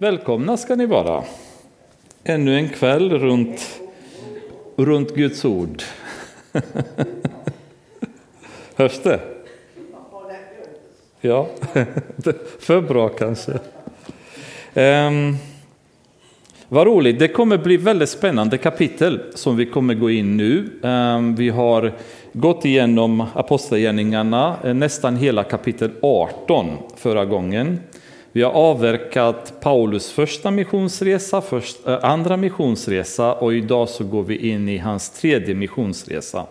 Välkomna ska ni vara. Ännu en kväll runt, runt Guds ord. Hörs det? Ja, för bra kanske. Um, vad roligt, det kommer bli väldigt spännande kapitel som vi kommer gå in nu. Um, vi har gått igenom Apostlagärningarna, eh, nästan hela kapitel 18 förra gången. Vi har avverkat Paulus första missionsresa, först, äh, andra missionsresa och idag så går vi in i hans tredje missionsresa.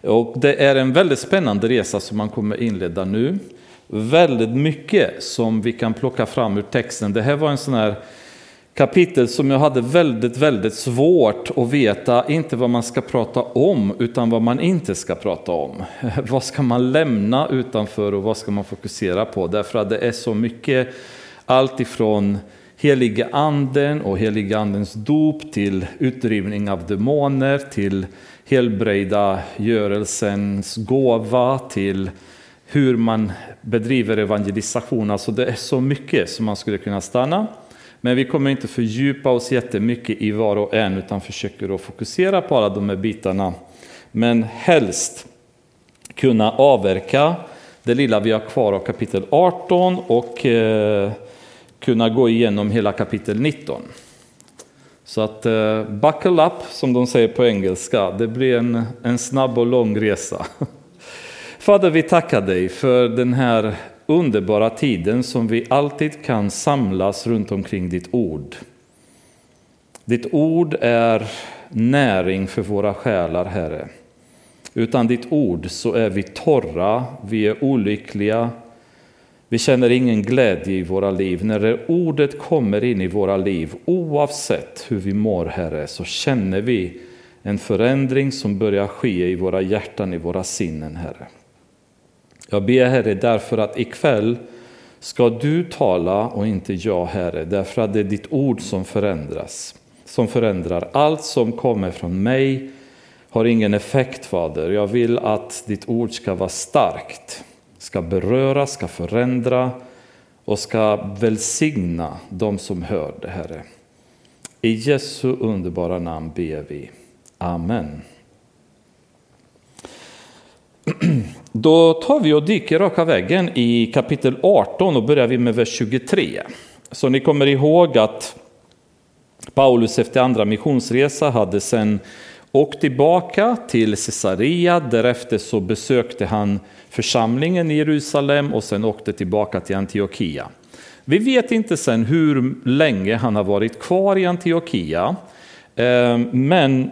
Och det är en väldigt spännande resa som man kommer inleda nu. Väldigt mycket som vi kan plocka fram ur texten. Det här var en sån här kapitel som jag hade väldigt, väldigt svårt att veta, inte vad man ska prata om, utan vad man inte ska prata om. Vad ska man lämna utanför och vad ska man fokusera på? Därför att det är så mycket, allt ifrån helige anden och helige andens dop till utdrivning av demoner, till helbrejda görelsens gåva, till hur man bedriver evangelisation. Alltså det är så mycket som man skulle kunna stanna. Men vi kommer inte fördjupa oss jättemycket i var och en utan försöker att fokusera på alla de här bitarna. Men helst kunna avverka det lilla vi har kvar av kapitel 18 och eh, kunna gå igenom hela kapitel 19. Så att eh, buckle up som de säger på engelska, det blir en, en snabb och lång resa. Fader, vi tackar dig för den här underbara tiden som vi alltid kan samlas runt omkring ditt ord. Ditt ord är näring för våra själar, Herre. Utan ditt ord så är vi torra, vi är olyckliga, vi känner ingen glädje i våra liv. När det ordet kommer in i våra liv, oavsett hur vi mår, Herre, så känner vi en förändring som börjar ske i våra hjärtan, i våra sinnen, Herre. Jag ber Herre därför att ikväll ska du tala och inte jag Herre, därför att det är ditt ord som förändras, som förändrar. Allt som kommer från mig har ingen effekt Fader. Jag vill att ditt ord ska vara starkt, ska beröra, ska förändra och ska välsigna de som hör det Herre. I Jesu underbara namn ber vi. Amen. Då tar vi och dyker raka vägen i kapitel 18 och börjar vi med vers 23. Så ni kommer ihåg att Paulus efter andra missionsresa hade sen åkt tillbaka till Caesarea. Därefter så besökte han församlingen i Jerusalem och sen åkte tillbaka till Antiochia. Vi vet inte sen hur länge han har varit kvar i Antiochia. Eh, men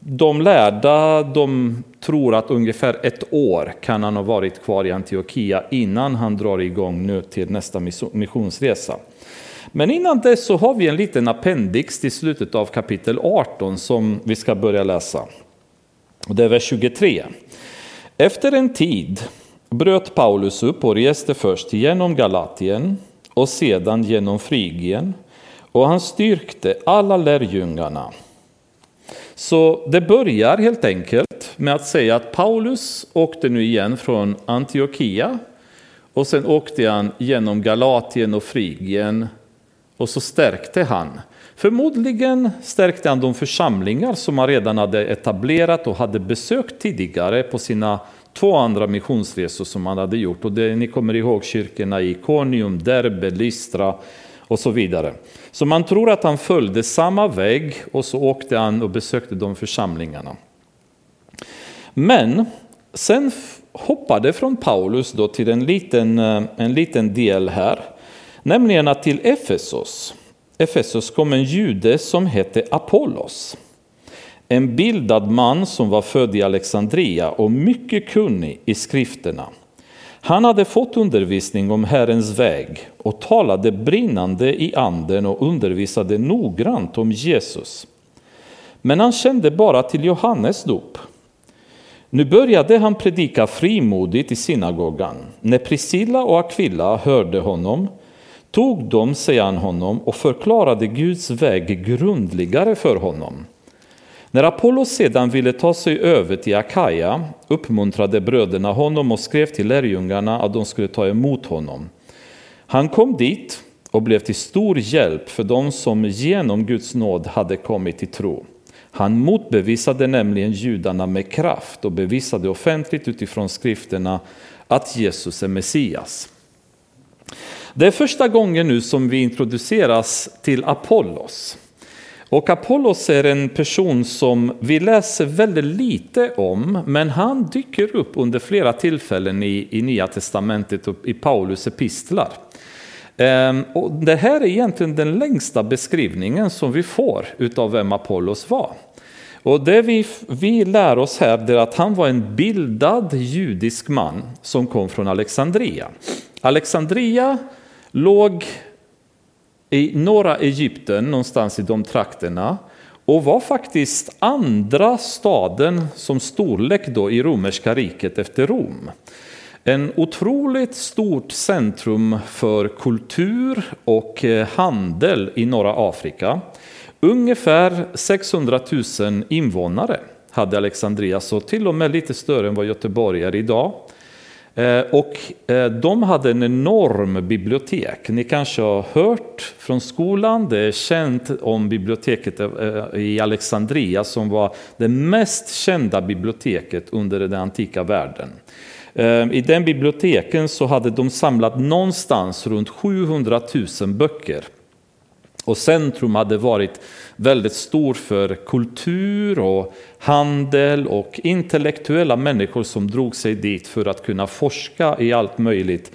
de lärda de tror att ungefär ett år kan han ha varit kvar i Antiochia innan han drar igång nu till nästa missionsresa. Men innan dess så har vi en liten appendix till slutet av kapitel 18 som vi ska börja läsa. Det är vers 23. Efter en tid bröt Paulus upp och reste först genom Galatien och sedan genom Frigien och han styrkte alla lärjungarna så det börjar helt enkelt med att säga att Paulus åkte nu igen från Antiochia och sen åkte han genom Galatien och Frigien och så stärkte han. Förmodligen stärkte han de församlingar som han redan hade etablerat och hade besökt tidigare på sina två andra missionsresor som han hade gjort. Och det, ni kommer ihåg kyrkorna i Iconium, Derbe, Lystra och så vidare. Så man tror att han följde samma väg och så åkte han och besökte de församlingarna. Men sen hoppade från Paulus då till en liten, eh, en liten del här, nämligen att till Efesos. Efesos kom en jude som hette Apollos. En bildad man som var född i Alexandria och mycket kunnig i skrifterna. Han hade fått undervisning om Herrens väg och talade brinnande i anden och undervisade noggrant om Jesus. Men han kände bara till Johannes dop. Nu började han predika frimodigt i synagogan. När Priscilla och Aquilla hörde honom tog de sig an honom och förklarade Guds väg grundligare för honom. När Apollos sedan ville ta sig över till Akaja uppmuntrade bröderna honom och skrev till lärjungarna att de skulle ta emot honom. Han kom dit och blev till stor hjälp för de som genom Guds nåd hade kommit till tro. Han motbevisade nämligen judarna med kraft och bevisade offentligt utifrån skrifterna att Jesus är Messias. Det är första gången nu som vi introduceras till Apollos. Och Apollos är en person som vi läser väldigt lite om, men han dyker upp under flera tillfällen i, i Nya Testamentet och i Paulus epistlar. Ehm, och det här är egentligen den längsta beskrivningen som vi får utav vem Apollos var. Och det vi, vi lär oss här är att han var en bildad judisk man som kom från Alexandria. Alexandria låg i norra Egypten, någonstans i de trakterna, och var faktiskt andra staden som storlek då i romerska riket efter Rom. En otroligt stort centrum för kultur och eh, handel i norra Afrika. Ungefär 600 000 invånare hade Alexandria, så till och med lite större än vad Göteborg är idag. Eh, och eh, de hade en enorm bibliotek. Ni kanske har hört från skolan, det är känt om biblioteket eh, i Alexandria som var det mest kända biblioteket under den antika världen. I den biblioteken så hade de samlat någonstans runt 700 000 böcker. Och centrum hade varit väldigt stor för kultur och handel och intellektuella människor som drog sig dit för att kunna forska i allt möjligt.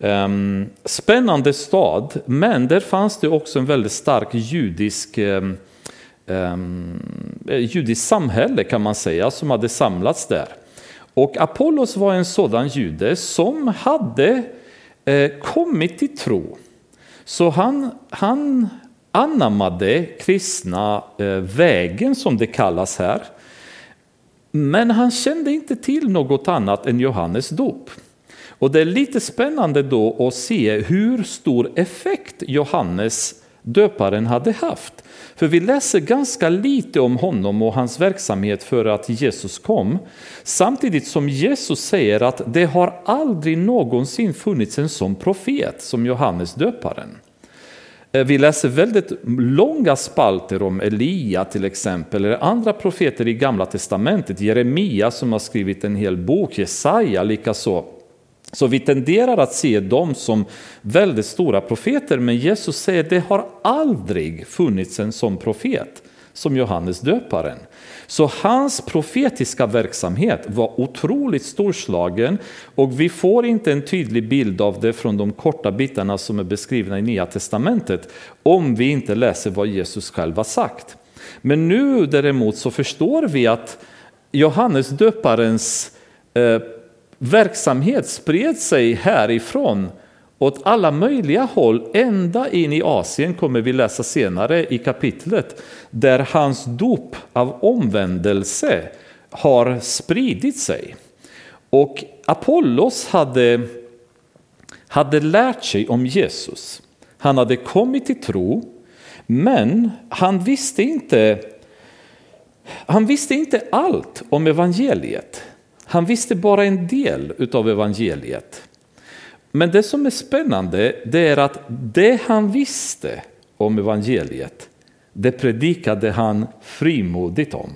Ehm, spännande stad, men där fanns det också en väldigt stark judisk ehm, ehm, eh, judiskt samhälle kan man säga som hade samlats där. Och Apollos var en sådan jude som hade eh, kommit till tro. Så han, han anammade kristna eh, vägen som det kallas här. Men han kände inte till något annat än Johannes dop. Och det är lite spännande då att se hur stor effekt Johannes döparen hade haft. För vi läser ganska lite om honom och hans verksamhet för att Jesus kom. Samtidigt som Jesus säger att det har aldrig någonsin funnits en sån profet som Johannes döparen. Eh, vi läser väldigt långa spalter om Elia till exempel, eller andra profeter i Gamla Testamentet. Jeremia som har skrivit en hel bok, Jesaja likaså. Så vi tenderar att se dem som väldigt stora profeter, men Jesus säger att det har aldrig funnits en sån profet som Johannes döparen. Så hans profetiska verksamhet var otroligt storslagen och vi får inte en tydlig bild av det från de korta bitarna som är beskrivna i Nya Testamentet om vi inte läser vad Jesus själv har sagt. Men nu däremot så förstår vi att Johannes döparens eh, verksamhet spred sig härifrån åt alla möjliga håll, ända in i Asien kommer vi läsa senare i kapitlet, där hans dop av omvändelse har spridit sig. Och Apollos hade, hade lärt sig om Jesus. Han hade kommit till tro, men han visste inte, han visste inte allt om evangeliet. Han visste bara en del av evangeliet. Men det som är spännande det är att det han visste om evangeliet, det predikade han frimodigt om.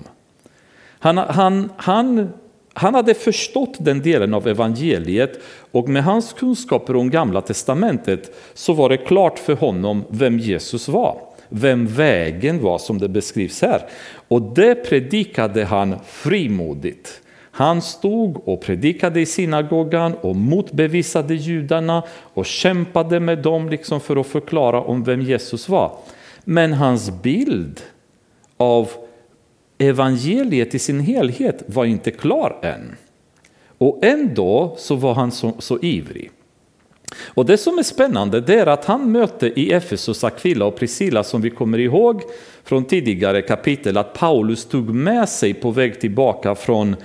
Han, han, han, han hade förstått den delen av evangeliet och med hans kunskaper om gamla testamentet så var det klart för honom vem Jesus var. Vem vägen var som det beskrivs här. Och det predikade han frimodigt. Han stod och predikade i synagogan och motbevisade judarna och kämpade med dem liksom för att förklara om vem Jesus var. Men hans bild av evangeliet i sin helhet var inte klar än. Och ändå så var han så, så ivrig. Och det som är spännande det är att han möter i Efesos Aquila och Priscilla som vi kommer ihåg från tidigare kapitel att Paulus tog med sig på väg tillbaka från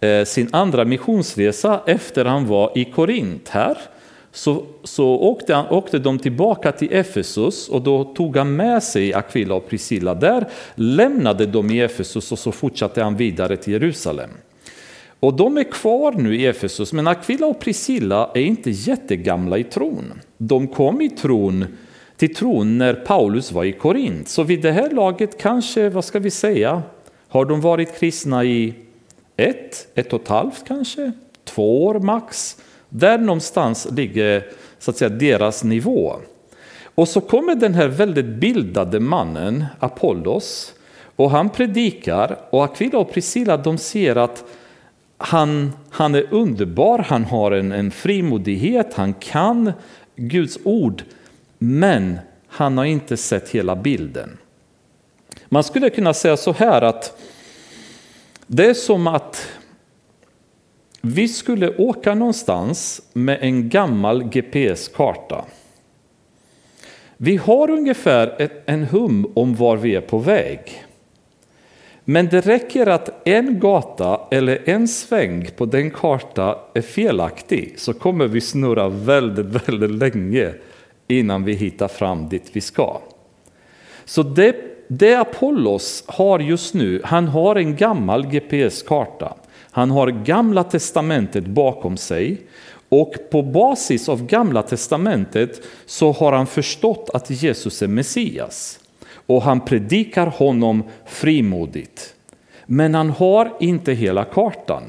Eh, sin andra missionsresa efter han var i Korint här så, så åkte, han, åkte de tillbaka till Efesus och då tog han med sig Aquila och Priscilla där, lämnade dem i Efesus och så fortsatte han vidare till Jerusalem. Och de är kvar nu i Efesus, men Aquila och Priscilla är inte jättegamla i tron. De kom i tron till tron när Paulus var i Korint. Så vid det här laget kanske, vad ska vi säga, har de varit kristna i ett, ett och ett halvt kanske, två år max. Där någonstans ligger så att säga deras nivå. Och så kommer den här väldigt bildade mannen, Apollos, och han predikar och Aquila och Priscilla de ser att han, han är underbar, han har en, en frimodighet, han kan Guds ord, men han har inte sett hela bilden. Man skulle kunna säga så här att det är som att vi skulle åka någonstans med en gammal GPS-karta. Vi har ungefär en hum om var vi är på väg. Men det räcker att en gata eller en sväng på den karta är felaktig så kommer vi snurra väldigt, väldigt länge innan vi hittar fram dit vi ska. Så det, det Apollos har just nu, han har en gammal GPS-karta. Han har gamla testamentet bakom sig och på basis av gamla testamentet så har han förstått att Jesus är Messias och han predikar honom frimodigt. Men han har inte hela kartan.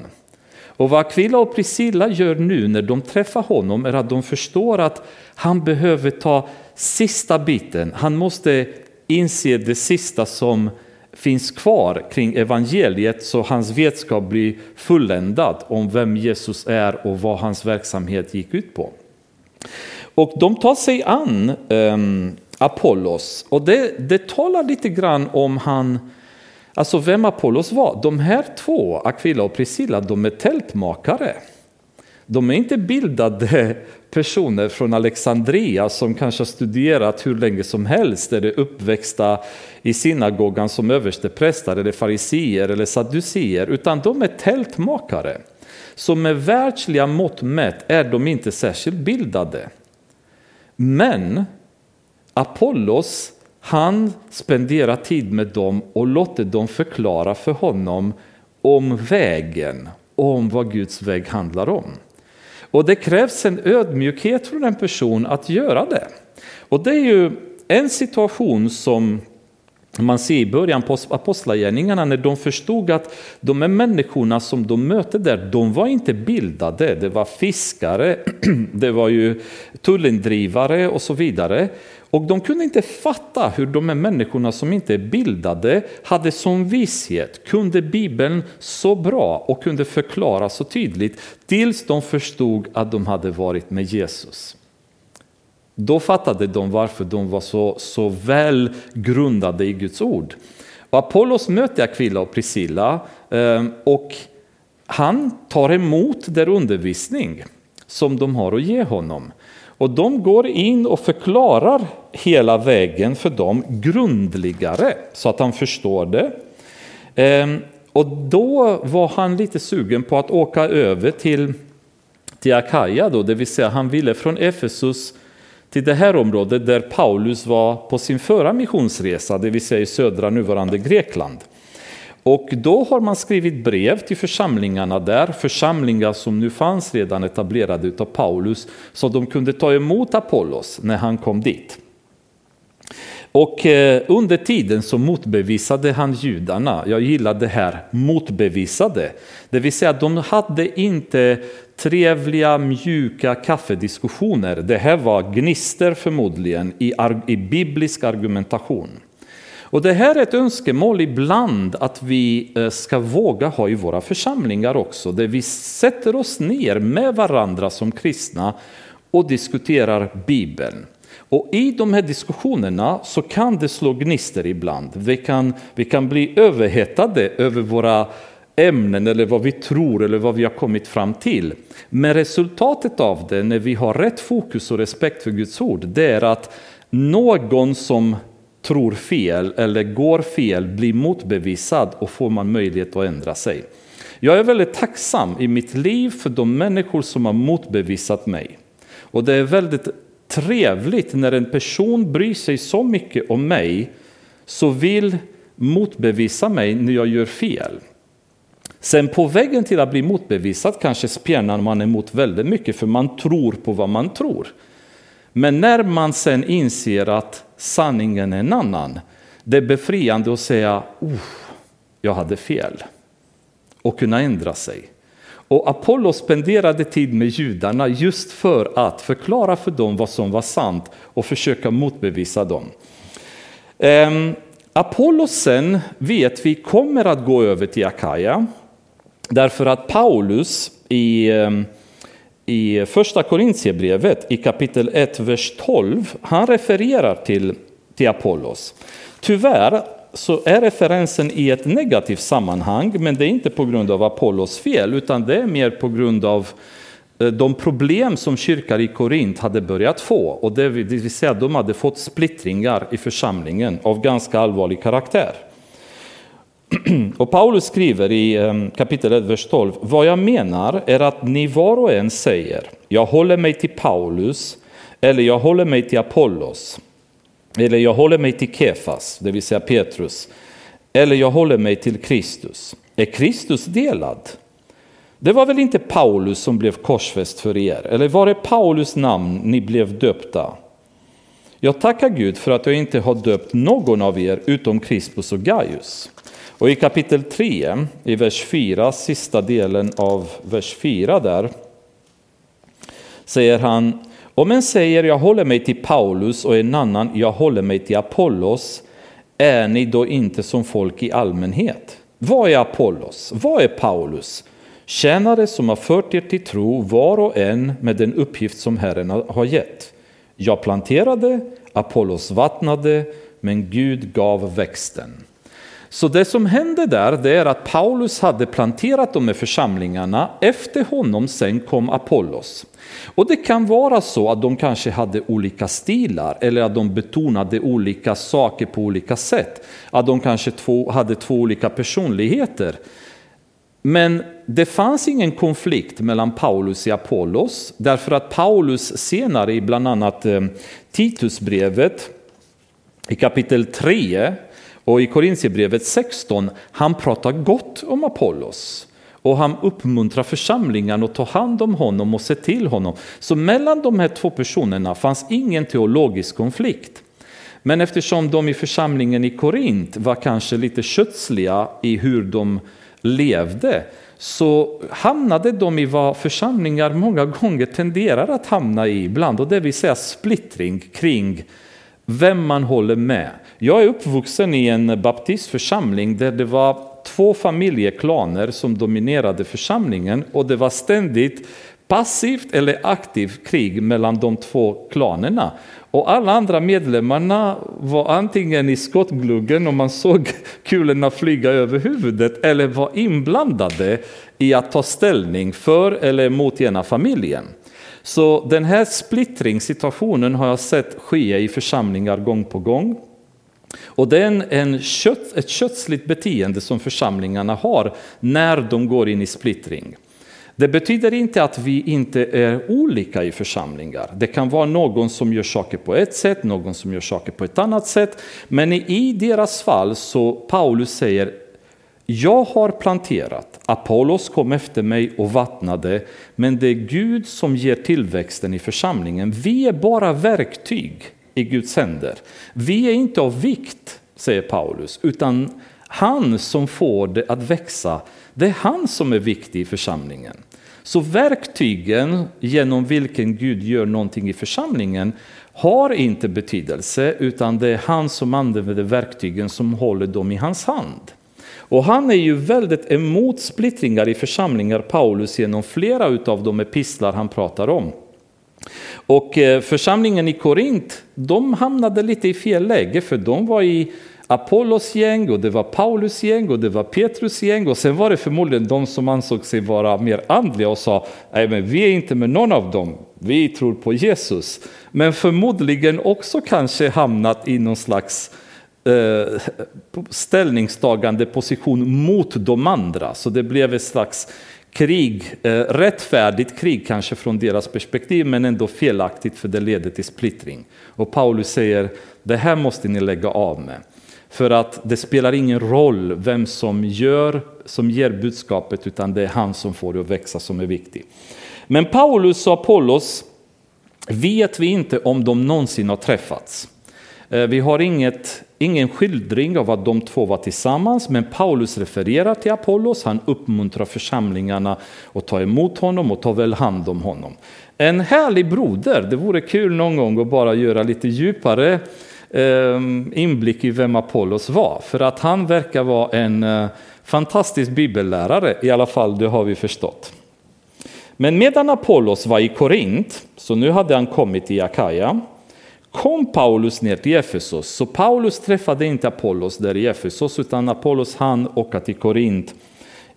Och vad Aquila och Priscilla gör nu när de träffar honom är att de förstår att han behöver ta sista biten. Han måste inse det sista som finns kvar kring evangeliet så hans vetskap blir fulländad om vem Jesus är och vad hans verksamhet gick ut på. Och de tar sig an um, Apollos och det, det talar lite grann om han, alltså vem Apollos var. De här två, Aquila och Priscilla, de är tältmakare. De är inte bildade personer från Alexandria som kanske har studerat hur länge som helst, är uppväxta i synagogan som överstepräster eller fariseer eller sadduceer, utan de är tältmakare. Så med världsliga mått mätt är de inte särskilt bildade. Men Apollos, han spenderar tid med dem och låter dem förklara för honom om vägen, om vad Guds väg handlar om. Och det krävs en ödmjukhet från en person att göra det. Och det är ju en situation som man ser i början på apostlagärningarna när de förstod att de här människorna som de mötte där, de var inte bildade. Det var fiskare, det var ju tullindrivare och så vidare. Och de kunde inte fatta hur de här människorna som inte är bildade hade som visshet, kunde Bibeln så bra och kunde förklara så tydligt tills de förstod att de hade varit med Jesus. Då fattade de varför de var så, så väl grundade i Guds ord. Och Apollos möter Aquila och Priscilla ehm, och han tar emot den undervisning som de har att ge honom. Och de går in och förklarar hela vägen för dem grundligare så att han förstår det. Ehm, och då var han lite sugen på att åka över till, till Akaja, då, det vill säga han ville från Efesus till det här området där Paulus var på sin förra missionsresa, det vill säga i södra nuvarande Grekland. Och då har man skrivit brev till församlingarna där, församlingar som nu fanns redan etablerade av Paulus, så de kunde ta emot Apollos när han kom dit. Och eh, under tiden så motbevisade han judarna. Jag gillar det här, motbevisade. Det vill säga de hade inte trevliga mjuka kaffediskussioner. Det här var gnister förmodligen i, i biblisk argumentation. Och det här är ett önskemål ibland att vi eh, ska våga ha i våra församlingar också, där vi sätter oss ner med varandra som kristna och diskuterar Bibeln. Och i de här diskussionerna så kan det slå gnister ibland. Vi kan, vi kan bli överhettade över våra ämnen eller vad vi tror eller vad vi har kommit fram till. Men resultatet av det, när vi har rätt fokus och respekt för Guds ord, det är att någon som tror fel eller går fel blir motbevisad och får man möjlighet att ändra sig. Jag är väldigt tacksam i mitt liv för de människor som har motbevisat mig. Och det är väldigt trevligt när en person bryr sig så mycket om mig så vill motbevisa mig när jag gör fel. Sen på vägen till att bli motbevisad kanske spjärnar man emot väldigt mycket för man tror på vad man tror. Men när man sen inser att sanningen är en annan, det är befriande att säga jag hade fel och kunna ändra sig. Och Apollo spenderade tid med judarna just för att förklara för dem vad som var sant och försöka motbevisa dem. Ehm, Apollos sen vet vi kommer att gå över till Akaja därför att Paulus i, ehm, i första Korintierbrevet i kapitel 1, vers 12, han refererar till, till Apollos. Tyvärr så är referensen i ett negativt sammanhang, men det är inte på grund av Apollos fel, utan det är mer på grund av eh, de problem som kyrkan i Korint hade börjat få. Och det vill säga de hade fått splittringar i församlingen av ganska allvarlig karaktär. Och Paulus skriver i ehm, kapitel 1, vers 12. Vad jag menar är att ni var och en säger, jag håller mig till Paulus, eller jag håller mig till Apollos. Eller jag håller mig till Kefas, det vill säga Petrus. Eller jag håller mig till Kristus. Är Kristus delad? Det var väl inte Paulus som blev korsfäst för er? Eller var det Paulus namn ni blev döpta? Jag tackar Gud för att jag inte har döpt någon av er utom Crispus och Gaius. Och i kapitel 3, i vers 4, sista delen av vers 4 där, säger han om en säger jag håller mig till Paulus och en annan jag håller mig till Apollos, är ni då inte som folk i allmänhet? Vad är Apollos? Vad är Paulus? Tjänare som har fört er till tro var och en med den uppgift som Herren har gett. Jag planterade, Apollos vattnade, men Gud gav växten. Så det som hände där det är att Paulus hade planterat de här församlingarna, efter honom sen kom Apollos. Och det kan vara så att de kanske hade olika stilar eller att de betonade olika saker på olika sätt. Att de kanske två, hade två olika personligheter. Men det fanns ingen konflikt mellan Paulus och Apollos därför att Paulus senare i bland annat eh, Titusbrevet i kapitel 3 och i Korintierbrevet 16 han pratar gott om Apollos. Och han uppmuntrar församlingen att ta hand om honom och se till honom. Så mellan de här två personerna fanns ingen teologisk konflikt. Men eftersom de i församlingen i Korint var kanske lite kötsliga i hur de levde så hamnade de i vad församlingar många gånger tenderar att hamna i ibland och det vill säga splittring kring vem man håller med. Jag är uppvuxen i en baptistförsamling där det var två familjeklaner som dominerade församlingen och det var ständigt passivt eller aktivt krig mellan de två klanerna. Och alla andra medlemmarna var antingen i skottgluggen och man såg kulorna flyga över huvudet eller var inblandade i att ta ställning för eller mot ena familjen. Så den här splittringssituationen har jag sett ske i församlingar gång på gång. Och det är en kött, ett kötsligt beteende som församlingarna har när de går in i splittring. Det betyder inte att vi inte är olika i församlingar. Det kan vara någon som gör saker på ett sätt, någon som gör saker på ett annat sätt. Men i deras fall så Paulus säger jag har planterat, Apollos kom efter mig och vattnade, men det är Gud som ger tillväxten i församlingen. Vi är bara verktyg i Guds händer. Vi är inte av vikt, säger Paulus, utan han som får det att växa, det är han som är viktig i församlingen. Så verktygen genom vilken Gud gör någonting i församlingen har inte betydelse, utan det är han som använder verktygen som håller dem i hans hand. Och han är ju väldigt emot splittringar i församlingar, Paulus, genom flera av de epistlar han pratar om. Och eh, församlingen i Korint, de hamnade lite i fel läge för de var i Apollos gäng och det var Paulus gäng och det var Petrus gäng och sen var det förmodligen de som ansåg sig vara mer andliga och sa nej men vi är inte med någon av dem, vi tror på Jesus. Men förmodligen också kanske hamnat i någon slags eh, ställningstagande position mot de andra. Så det blev ett slags krig, eh, rättfärdigt krig kanske från deras perspektiv, men ändå felaktigt för det leder till splittring. Och Paulus säger, det här måste ni lägga av med. För att det spelar ingen roll vem som gör, som ger budskapet, utan det är han som får det att växa som är viktig. Men Paulus och Apollos vet vi inte om de någonsin har träffats. Eh, vi har inget, ingen skildring av att de två var tillsammans, men Paulus refererar till Apollos. Han uppmuntrar församlingarna att ta emot honom och ta väl hand om honom. En härlig broder. Det vore kul någon gång att bara göra lite djupare ehm, inblick i vem Apollos var. För att han verkar vara en eh, fantastisk bibellärare, i alla fall det har vi förstått. Men medan Apollos var i Korint, så nu hade han kommit i Akaja, kom Paulus ner till Efesos. Så Paulus träffade inte Apollos där i Efesos, utan Apollos hann åka till Korint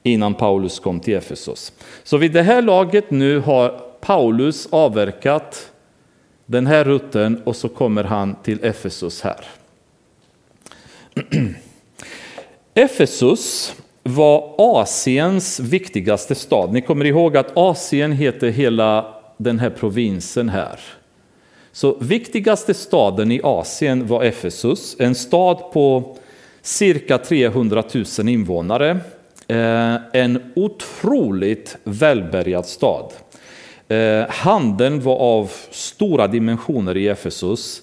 innan Paulus kom till Efesos. Så vid det här laget nu har Paulus avverkat den här rutten och så kommer han till Efesos här. Efesos var Asiens viktigaste stad. Ni kommer ihåg att Asien heter hela den här provinsen här. Så viktigaste staden i Asien var Efesus, en stad på cirka 300 000 invånare. Eh, en otroligt välbärgad stad. Eh, handeln var av stora dimensioner i Efesus.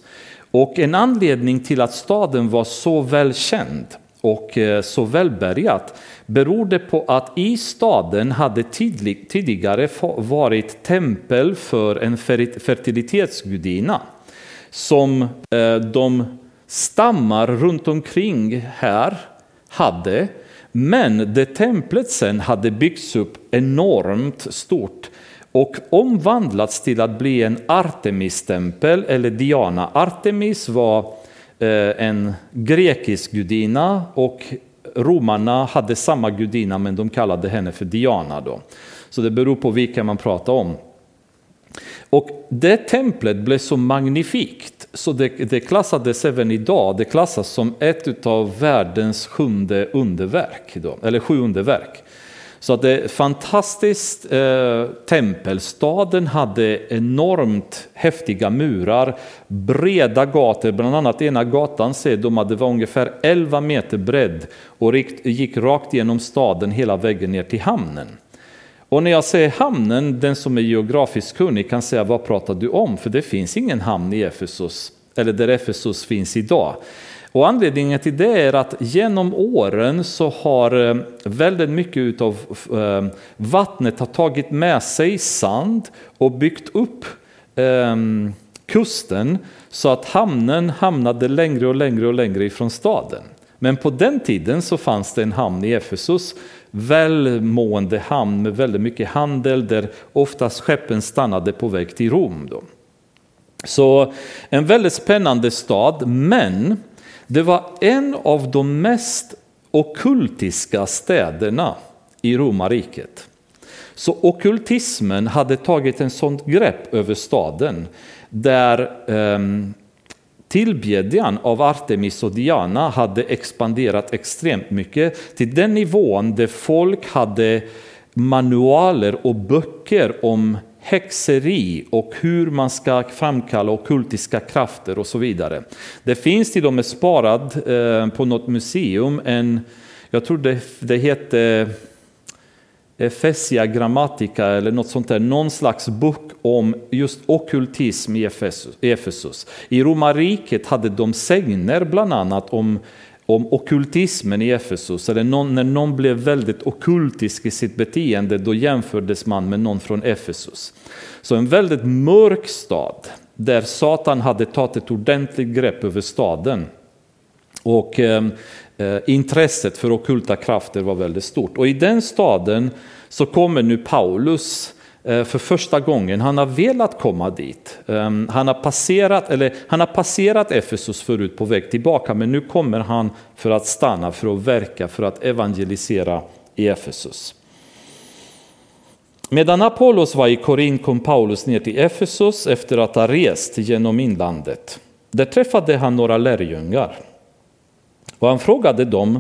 Och en anledning till att staden var så välkänd och eh, så välbärgat berodde på att i staden hade tidigare varit tempel för en fertilitetsgudinna som eh, de stammar runt omkring här hade. Men det templet sen hade byggts upp enormt stort och omvandlats till att bli en Artemis-tempel eller Diana. Artemis var eh, en grekisk gudinna och romarna hade samma gudinna men de kallade henne för Diana. Då. Så det beror på vilka man pratar om. Och det templet blev så magnifikt så det, det klassades även idag, det klassas som ett av världens sjunde underverk, då, eller sju underverk. Så att det är fantastiskt eh, tempel. Staden hade enormt häftiga murar, breda gator, bland annat ena gatan ser de att det var ungefär 11 meter bredd och gick rakt genom staden hela vägen ner till hamnen. Och när jag säger hamnen, den som är geografiskt kunnig kan säga vad pratar du om? För det finns ingen hamn i Efesos, eller där Efesos finns idag. Och anledningen till det är att genom åren så har eh, väldigt mycket av eh, vattnet har tagit med sig sand och byggt upp ehm, kusten så att hamnen hamnade längre och längre och längre ifrån staden. Men på den tiden så fanns det en hamn i Efesus, välmående hamn med väldigt mycket handel där oftast skeppen stannade på väg till Rom. Då. Så en väldigt spännande stad, men det var en av de mest okultiska städerna i romarriket. Så okultismen hade tagit en sånt grepp över staden där eh, tillbedjan av Artemis och Diana hade expanderat extremt mycket till den nivån där folk hade manualer och böcker om häxeri och hur man ska framkalla okultiska krafter och så vidare. Det finns till och med sparad eh, på något museum en, jag tror det, det heter eh, Efesia Grammatica eller något sånt där, någon slags bok om just okultism i Efesus. I romarriket hade de sägner bland annat om om okultismen i Efesos, eller någon, när någon blev väldigt okultisk i sitt beteende, då jämfördes man med någon från Efesos. Så en väldigt mörk stad, där Satan hade tagit ett ordentligt grepp över staden. Och eh, eh intresset för okulta krafter var väldigt stort. Och i den staden så kommer nu Paulus Eh, Eh, för första gången. Han har velat komma dit. Ehm, han har passerat, eller han har passerat Efesus förut på väg tillbaka, men nu kommer han för att stanna, för att verka, för att evangelisera i Efesus. Medan Apollos var i Korin kom Paulus ner till Efesus efter att ha rest genom inlandet. Där träffade han några lärjungar. Och han frågade dem,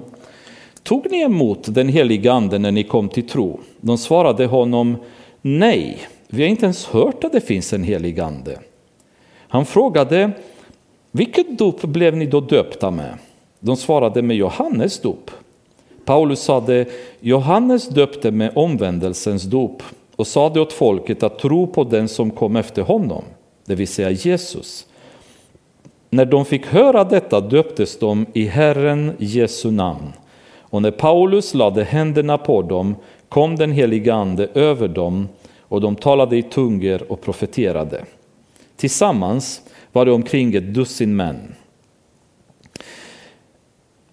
tog ni emot den heliga anden när ni kom till tro? De svarade honom, Nej, vi har inte ens hört att det finns en helig ande. Han frågade, vilket dop blev ni då döpta med? De svarade med Johannes dop. Paulus sade, Johannes döpte med omvändelsens dop och sade åt folket att tro på den som kom efter honom. det vill säga Jesus. När de fick höra detta döptes de i Herren Jesu namn. Och när Paulus lade händerna på dem kom den helige Ande över dem och de talade i tungor och profeterade. Tillsammans var det omkring ett dussin män.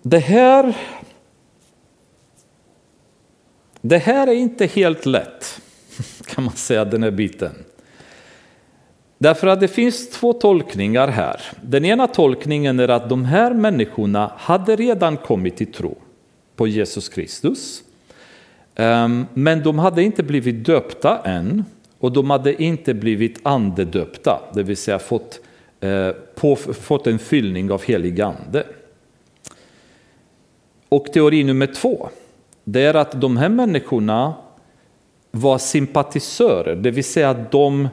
Det här, det här är inte helt lätt, kan man säga, den här biten. Därför att det finns två tolkningar här. Den ena tolkningen är att de här människorna hade redan kommit till tro på Jesus Kristus. Ehm, men de hade inte blivit döpta än och de hade inte blivit andedöpta, det vill säga fått, eh, på, fått en fyllning av helig ande. Och teori nummer två, det är att de här människorna var sympatisörer, det vill säga att de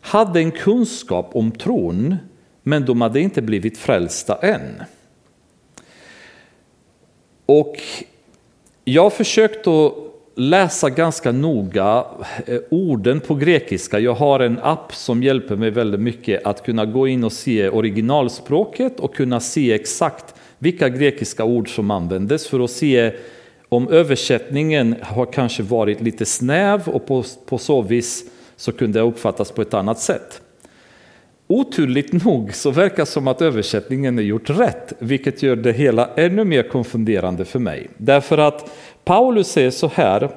hade en kunskap om tron, men de hade inte blivit frälsta än. Och jag har försökt att läsa ganska noga eh, orden på grekiska. Jag har en app som hjälper mig väldigt mycket att kunna gå in och se originalspråket och kunna se exakt vilka grekiska ord som användes för att se om översättningen har kanske varit lite snäv och på, på så vis så kunde det uppfattas på ett annat sätt. Oturligt nog så verkar det som att översättningen är gjort rätt, vilket gör det hela ännu mer konfunderande för mig. Därför att Paulus säger så här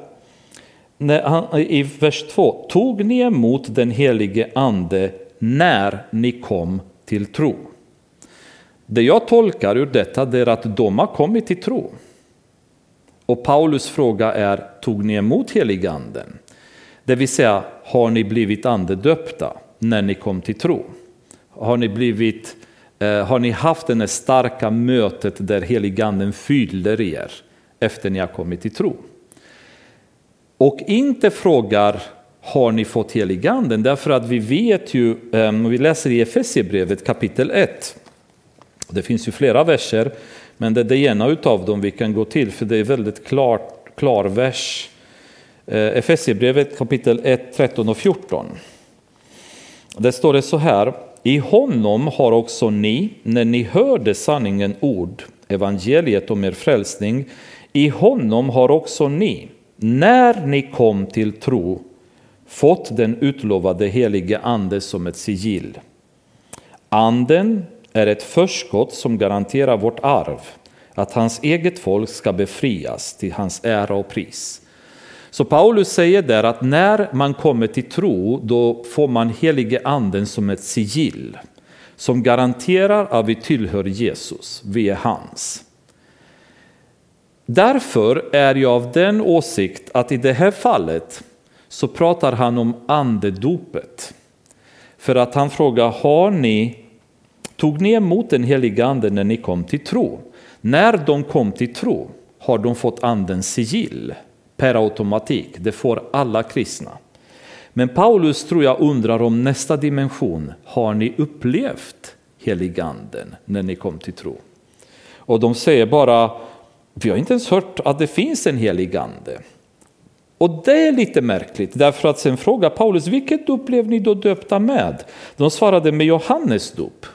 han, i vers 2. Tog ni emot den helige ande när ni kom till tro? Det jag tolkar ur detta är att de har kommit till tro. Och Paulus fråga är, tog ni emot heliganden? Det vill säga, har ni blivit andedöpta när ni kom till tro? Har ni, blivit, eh, har ni haft det starka mötet där heliganden fyller er efter ni har kommit till tro? Och inte frågar har ni fått heliganden? Därför att vi vet ju, eh, vi läser i Efesierbrevet kapitel 1, det finns ju flera verser, men det är det ena utav dem vi kan gå till, för det är väldigt klar, klar vers. Eh, Efesierbrevet kapitel 1, 13 och 14. Där står det så här, i honom har också ni, när ni hörde sanningen ord, evangeliet om er frälsning, i honom har också ni, när ni kom till tro, fått den utlovade helige ande som ett sigill. Anden är ett förskott som garanterar vårt arv, att hans eget folk ska befrias till hans ära och pris. Så Paulus säger där att när man kommer till tro, då får man helige anden som ett sigill som garanterar att vi tillhör Jesus, vi är hans. Därför är jag av den åsikt att i det här fallet så pratar han om andedopet. För att han frågar, har ni, tog ni emot den heliga anden när ni kom till tro? När de kom till tro har de fått andens sigill per automatik. Det får alla kristna. Men Paulus tror jag undrar om nästa dimension. Har ni upplevt heliganden när ni kom till tro? Och de säger bara, vi har inte ens hört att det finns en helig ande. Och det är lite märkligt, därför att sen frågar Paulus, vilket dop blev ni då döpta med? De svarade med Johannes dop.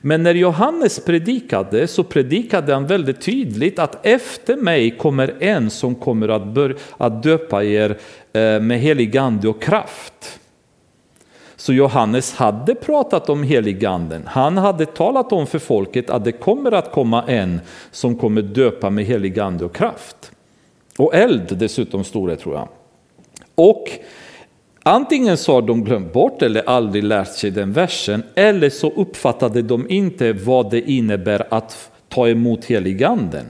Men när Johannes predikade så predikade han väldigt tydligt att efter mig kommer en som kommer att, bör, att döpa er eh, med helig ande och kraft. Så Johannes hade pratat om heliganden. Han hade talat om för folket att det kommer att komma en som kommer döpa med helig ande och kraft. Och eld dessutom stod det tror jag. Och Antingen så har de glömt bort eller aldrig lärt sig den versen, eller så uppfattade de inte vad det innebär att ta emot heliganden.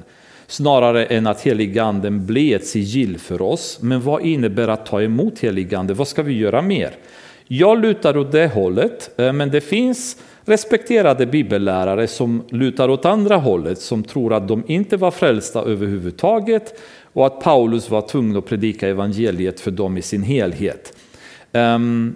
Snarare än att heliganden blir ett sigill för oss. Men vad innebär att ta emot heliganden? Vad ska vi göra mer? Jag lutar åt det hållet, eh, men det finns respekterade bibellärare som lutar åt andra hållet, som tror att de inte var frälsta överhuvudtaget och att Paulus var tvungen att predika evangeliet för dem i sin helhet. Ehm,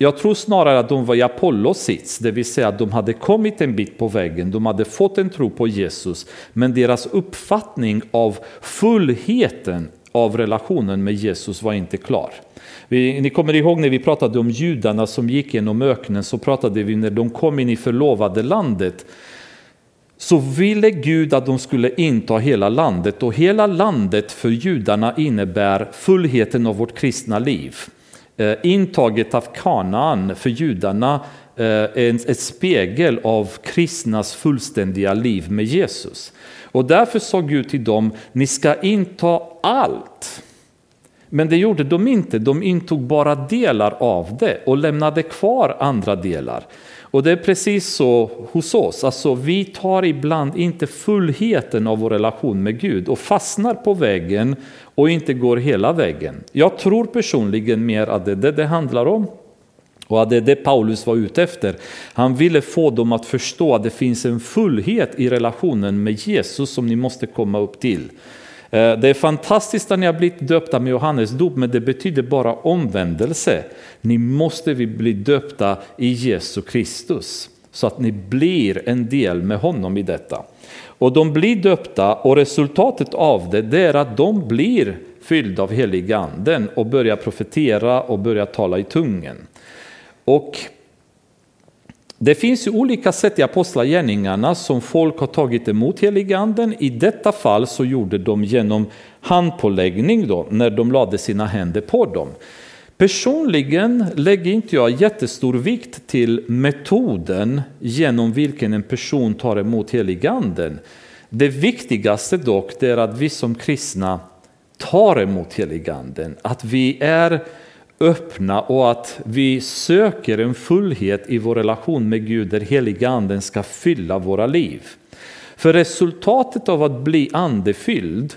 jag tror snarare att de var i Apollos sits, det vill säga att de hade kommit en bit på vägen, de hade fått en tro på Jesus, men deras uppfattning av fullheten av relationen med Jesus var inte klar. Vi, ni kommer ihåg när vi pratade om judarna som gick genom öknen så pratade vi när de kom in i förlovade landet så ville Gud att de skulle inta hela landet och hela landet för judarna innebär fullheten av vårt kristna liv. Eh, intaget av Kanaan för judarna eh, är ett spegel av kristnas fullständiga liv med Jesus. Och därför sa Gud till dem, ni ska inta allt. Men det gjorde de inte, de intog bara delar av det och lämnade kvar andra delar. Och det är precis så hos oss, alltså vi tar ibland inte fullheten av vår relation med Gud och fastnar på vägen och inte går hela vägen. Jag tror personligen mer att det är det det handlar om. Och det är det Paulus var ute efter. Han ville få dem att förstå att det finns en fullhet i relationen med Jesus som ni måste komma upp till. Eh, det är fantastiskt att ni har blivit döpta med Johannes dop, men det betyder bara omvändelse. Ni måste bli döpta i Jesu Kristus så att ni blir en del med honom i detta. Och de blir döpta och resultatet av det, det är att de blir fyllda av heliganden och börjar profetera och börjar tala i tungen. Och det finns ju olika sätt i apostlagärningarna som folk har tagit emot heliganden. I detta fall så gjorde de genom handpåläggning då, när de lade sina händer på dem. Personligen lägger inte jag jättestor vikt till metoden genom vilken en person tar emot heliganden. Det viktigaste dock är att vi som kristna tar emot heliganden, att vi är öppna och att vi söker en fullhet i vår relation med Gud där heliga anden ska fylla våra liv. För resultatet av att bli andefylld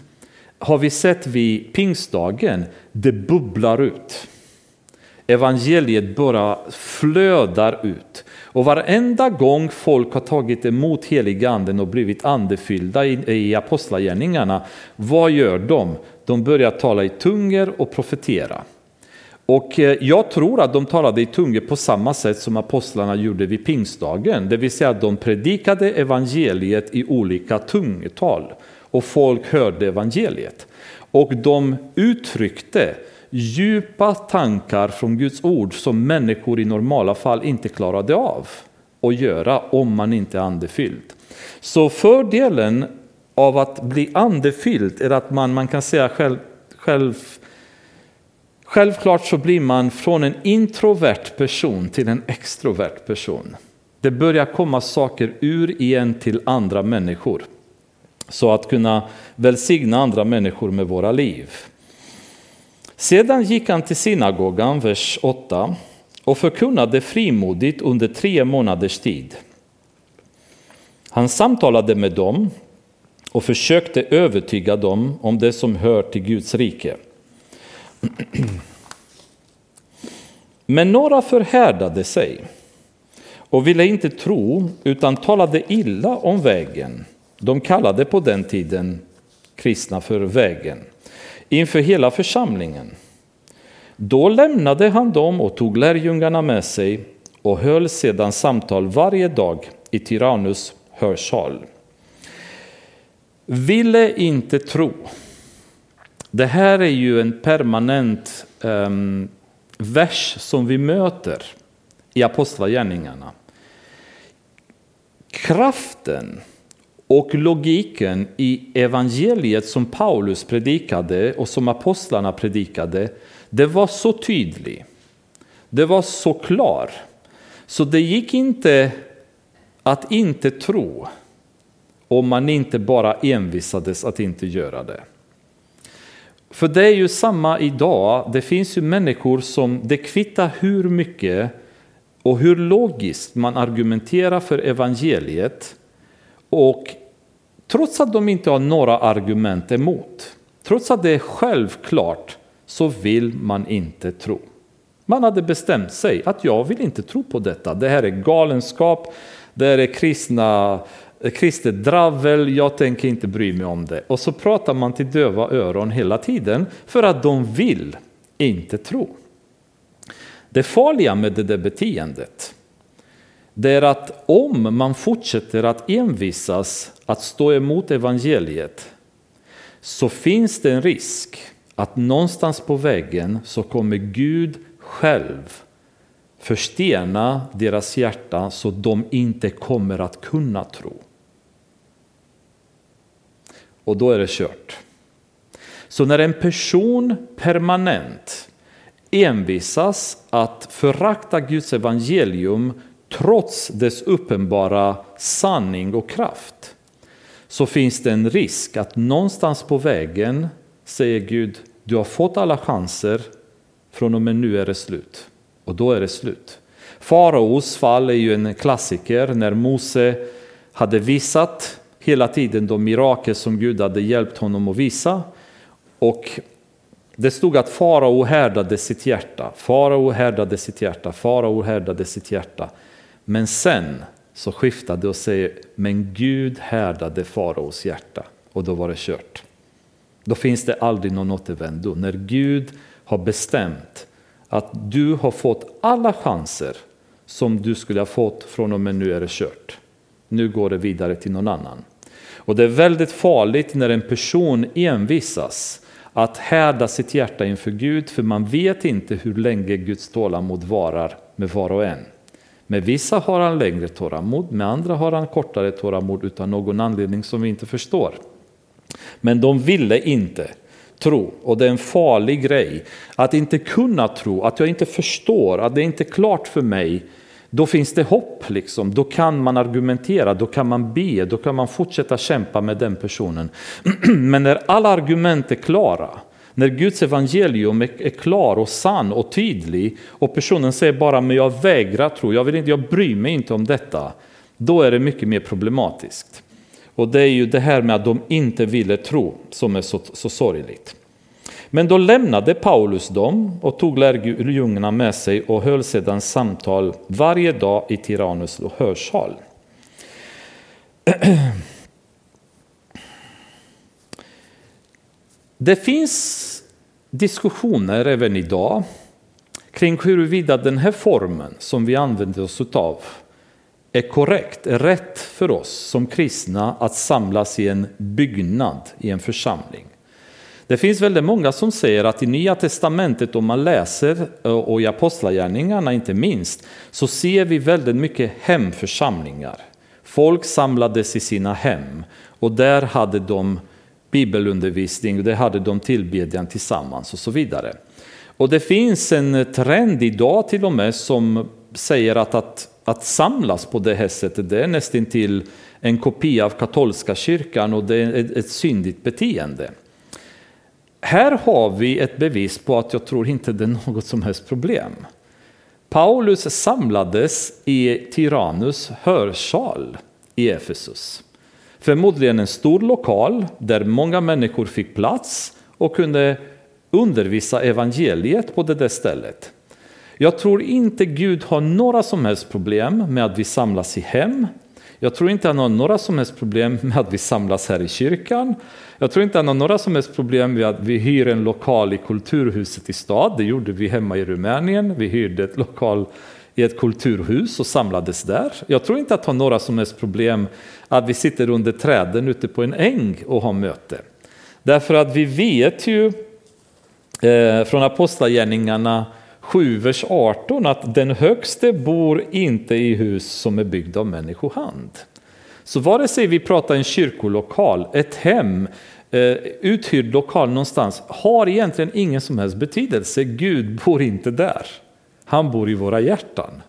har vi sett vid pingstdagen, det bubblar ut. Evangeliet bara flödar ut. Och varenda gång folk har tagit emot heliga anden och blivit andefyllda i, i apostlagärningarna, vad gör de? De börjar tala i tunger och profetera. Och eh, jag tror att de talade i tungor på samma sätt som apostlarna gjorde vid pingstdagen, det vill säga att de predikade evangeliet i olika tungotal och folk hörde evangeliet. Och de uttryckte djupa tankar från Guds ord som människor i normala fall inte klarade av att göra om man inte är andefylld. Så fördelen av att bli andefylld är att man, man kan säga själv, själv Självklart så blir man från en introvert person till en extrovert person. Det börjar komma saker ur igen till andra människor. Så att kunna välsigna andra människor med våra liv. Sedan gick han till synagogan, vers 8, och förkunnade frimodigt under tre månaders tid. Han samtalade med dem och försökte övertyga dem om det som hör till Guds rike. Men några förhärdade sig och ville inte tro utan talade illa om vägen. De kallade på den tiden kristna för vägen inför hela församlingen. Då lämnade han dem och tog lärjungarna med sig och höll sedan samtal varje dag i Tyrannus hörsal. Ville inte tro det här är ju en permanent um, vers som vi möter i Apostlagärningarna. Kraften och logiken i evangeliet som Paulus predikade och som apostlarna predikade, det var så tydlig. Det var så klar. Så det gick inte att inte tro om man inte bara envisades att inte göra det. För det är ju samma idag. Det finns ju människor som, det kvittar hur mycket och hur logiskt man argumenterar för evangeliet. Och trots att de inte har några argument emot, trots att det är självklart, så vill man inte tro. Man hade bestämt sig att jag vill inte tro på detta. Det här är galenskap, det här är kristna kristet dravel, jag tänker inte bry mig om det. Och så pratar man till döva öron hela tiden för att de vill inte tro. Det farliga med det där beteendet det är att om man fortsätter att envisas att stå emot evangeliet så finns det en risk att någonstans på vägen så kommer Gud själv förstena deras hjärta så de inte kommer att kunna tro. Och då är det kört. Så när en person permanent envisas att förakta Guds evangelium trots dess uppenbara sanning och kraft så finns det en risk att någonstans på vägen säger Gud, du har fått alla chanser, från och med nu är det slut. Och då är det slut. Faraos fall är ju en klassiker när Mose hade visat hela tiden de mirakel som Gud hade hjälpt honom att visa. Och det stod att farao härdade sitt hjärta, farao härdade sitt hjärta, farao härdade sitt hjärta. Men sen så skiftade och säger, men Gud härdade faraos hjärta och då var det kört. Då finns det aldrig någon återvändo. När Gud har bestämt att du har fått alla chanser som du skulle ha fått från och med nu är det kört. Nu går det vidare till någon annan. Och det är väldigt farligt när en person envisas att härda sitt hjärta inför Gud för man vet inte hur länge Guds tålamod varar med var och en. Med vissa har han längre tålamod, med andra har han kortare tålamod utan någon anledning som vi inte förstår. Men de ville inte tro och det är en farlig grej att inte kunna tro, att jag inte förstår, att det inte är klart för mig. Då finns det hopp, liksom. då kan man argumentera, då kan man be, då kan man fortsätta kämpa med den personen. Men när alla argument är klara, när Guds evangelium är klar och sann och tydlig och personen säger bara men jag vägrar tro, jag, vill inte, jag bryr mig inte om detta. Då är det mycket mer problematiskt. Och det är ju det här med att de inte ville tro som är så, så sorgligt. Men då lämnade Paulus dem och tog lärjungarna med sig och höll sedan samtal varje dag i Tyrannus hörsal. Det finns diskussioner även idag kring huruvida den här formen som vi använder oss av är korrekt, är rätt för oss som kristna att samlas i en byggnad, i en församling. Det finns väldigt många som säger att i Nya Testamentet, om man läser eh, och i Apostlagärningarna inte minst, så ser vi väldigt mycket hemförsamlingar. Folk samlades i sina hem och där hade de bibelundervisning, och där hade de tillbedjan tillsammans och så vidare. Och det finns en trend idag till och med som säger att, att, att samlas på det här sättet, det är nästan till en kopia av katolska kyrkan och det är ett syndigt beteende. Här har vi ett bevis på att jag tror inte det är något som helst problem. Paulus samlades i Tyrannus hörsal i Efesus. Förmodligen en stor lokal där många människor fick plats och kunde undervisa evangeliet på det där stället. Jag tror inte Gud har några som helst problem med att vi samlas i hem. Jag tror inte han har några som helst problem med att vi samlas här i kyrkan. Jag tror inte han har några som helst problem med att vi hyr en lokal i Kulturhuset i stad. Det gjorde vi hemma i Rumänien. Vi hyrde ett lokal i ett kulturhus och samlades där. Jag tror inte att han har några som helst problem att vi sitter under träden ute på en äng och har möte. Därför att vi vet ju eh, från Apostlagärningarna 7, vers 18 att den högste bor inte i hus som är byggda av människohand. Så vare sig vi pratar en kyrkolokal, ett hem, eh, uthyrd lokal någonstans, har egentligen ingen som helst betydelse. Gud bor inte där. Han bor i våra hjärtan.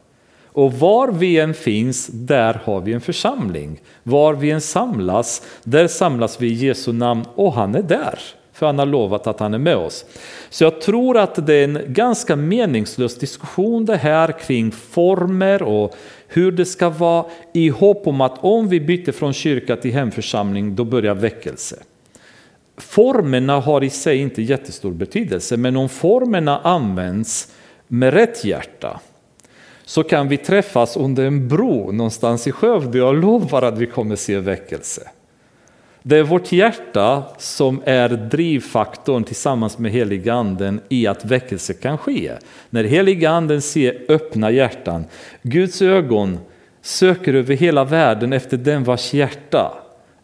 Och var vi än finns, där har vi en församling. Var vi än samlas, där samlas vi i Jesu namn och han är där. För han har lovat att han är med oss. Så jag tror att det är en ganska meningslös diskussion det här kring former och hur det ska vara i hopp om att om vi byter från kyrka till hemförsamling då börjar väckelse. Formerna har i sig inte jättestor betydelse men om formerna används med rätt hjärta så kan vi träffas under en bro någonstans i Skövde. Jag lovar att vi kommer se väckelse. Det är vårt hjärta som är drivfaktorn tillsammans med heliganden i att väckelse kan ske. När heliganden ser öppna hjärtan, Guds ögon söker över hela världen efter den vars hjärta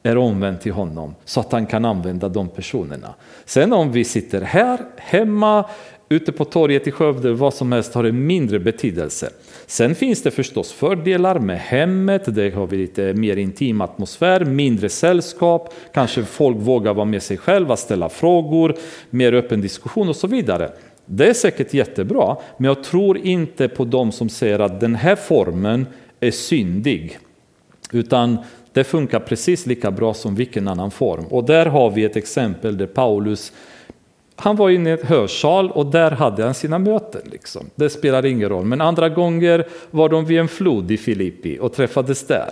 är omvänt till honom så att han kan använda de personerna. Sen om vi sitter här, hemma, ute på torget i Skövde, vad som helst har en mindre betydelse. Sen finns det förstås fördelar med hemmet, det har vi lite mer intim atmosfär, mindre sällskap, kanske folk vågar vara med sig själva, ställa frågor, mer öppen diskussion och så vidare. Det är säkert jättebra, men jag tror inte på de som säger att den här formen är syndig. Utan det funkar precis lika bra som vilken annan form. Och där har vi ett exempel där Paulus han var inne i ett hörsal och där hade han sina möten. Liksom. Det spelar ingen roll. Men andra gånger var de vid en flod i Filippi och träffades där.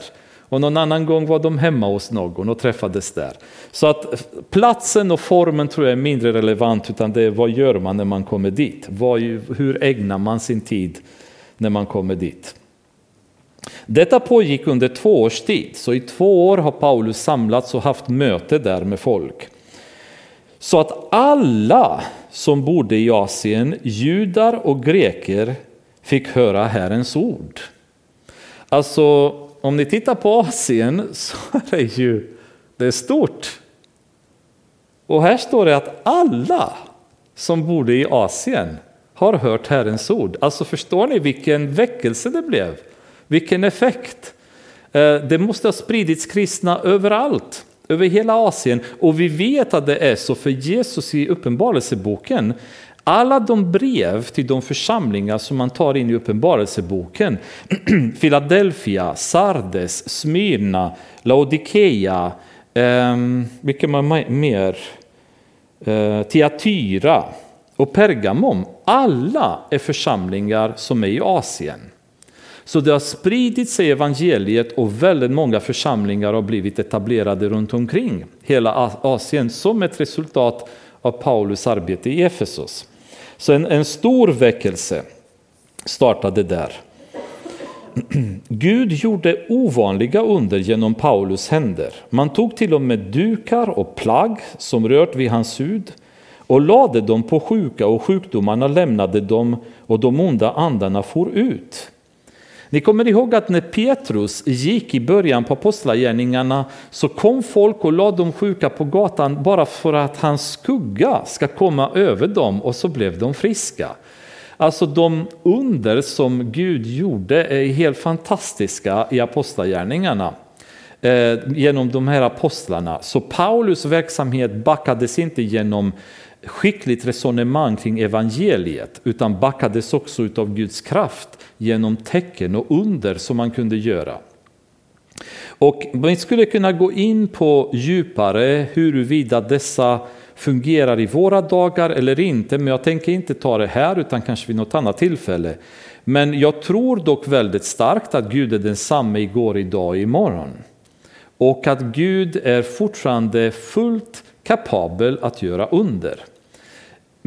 Och någon annan gång var de hemma hos någon och träffades där. Så att platsen och formen tror jag är mindre relevant utan det är vad gör man när man kommer dit? Vad, hur ägnar man sin tid när man kommer dit? Detta pågick under två års tid, så i två år har Paulus samlats och haft möte där med folk. Så att alla som bodde i Asien, judar och greker, fick höra Herrens ord. Alltså, om ni tittar på Asien så är det ju det är stort. Och här står det att alla som bodde i Asien har hört Herrens ord. Alltså förstår ni vilken väckelse det blev? Vilken effekt! Eh, det måste ha spridits kristna överallt över hela Asien. Och vi vet att det är så för Jesus i Uppenbarelseboken alla de brev till de församlingar som man tar in i Uppenbarelseboken, Philadelphia, Sardes, Smyrna, Laodikeia, eh, vilka man mer? Eh, Tiatyra och Pergamon, alla är församlingar som är i Asien. Så det har spridit sig evangeliet och väldigt många församlingar har blivit etablerade runt omkring hela Asien som ett resultat av Paulus arbete i Efesos. Så en, en stor väckelse startade där. Gud gjorde ovanliga under genom Paulus händer. Man tog till och med dukar och plagg som rört vid hans hud och lade dem på sjuka och sjukdomarna lämnade dem och de onda andarna for ut. Ni kommer ihåg att när Petrus gick i början på apostlagärningarna så kom folk och lade de sjuka på gatan bara för att hans skugga ska komma över dem och så blev de friska. Alltså de under som Gud gjorde är helt fantastiska i apostlagärningarna eh, genom de här apostlarna. Så Paulus verksamhet backades inte genom skickligt resonemang kring evangeliet utan backades också av Guds kraft genom tecken och under som man kunde göra. Och man skulle kunna gå in på djupare huruvida dessa fungerar i våra dagar eller inte, men jag tänker inte ta det här utan kanske vid något annat tillfälle. Men jag tror dock väldigt starkt att Gud är densamme igår, idag och imorgon. Och att Gud är fortfarande fullt kapabel att göra under.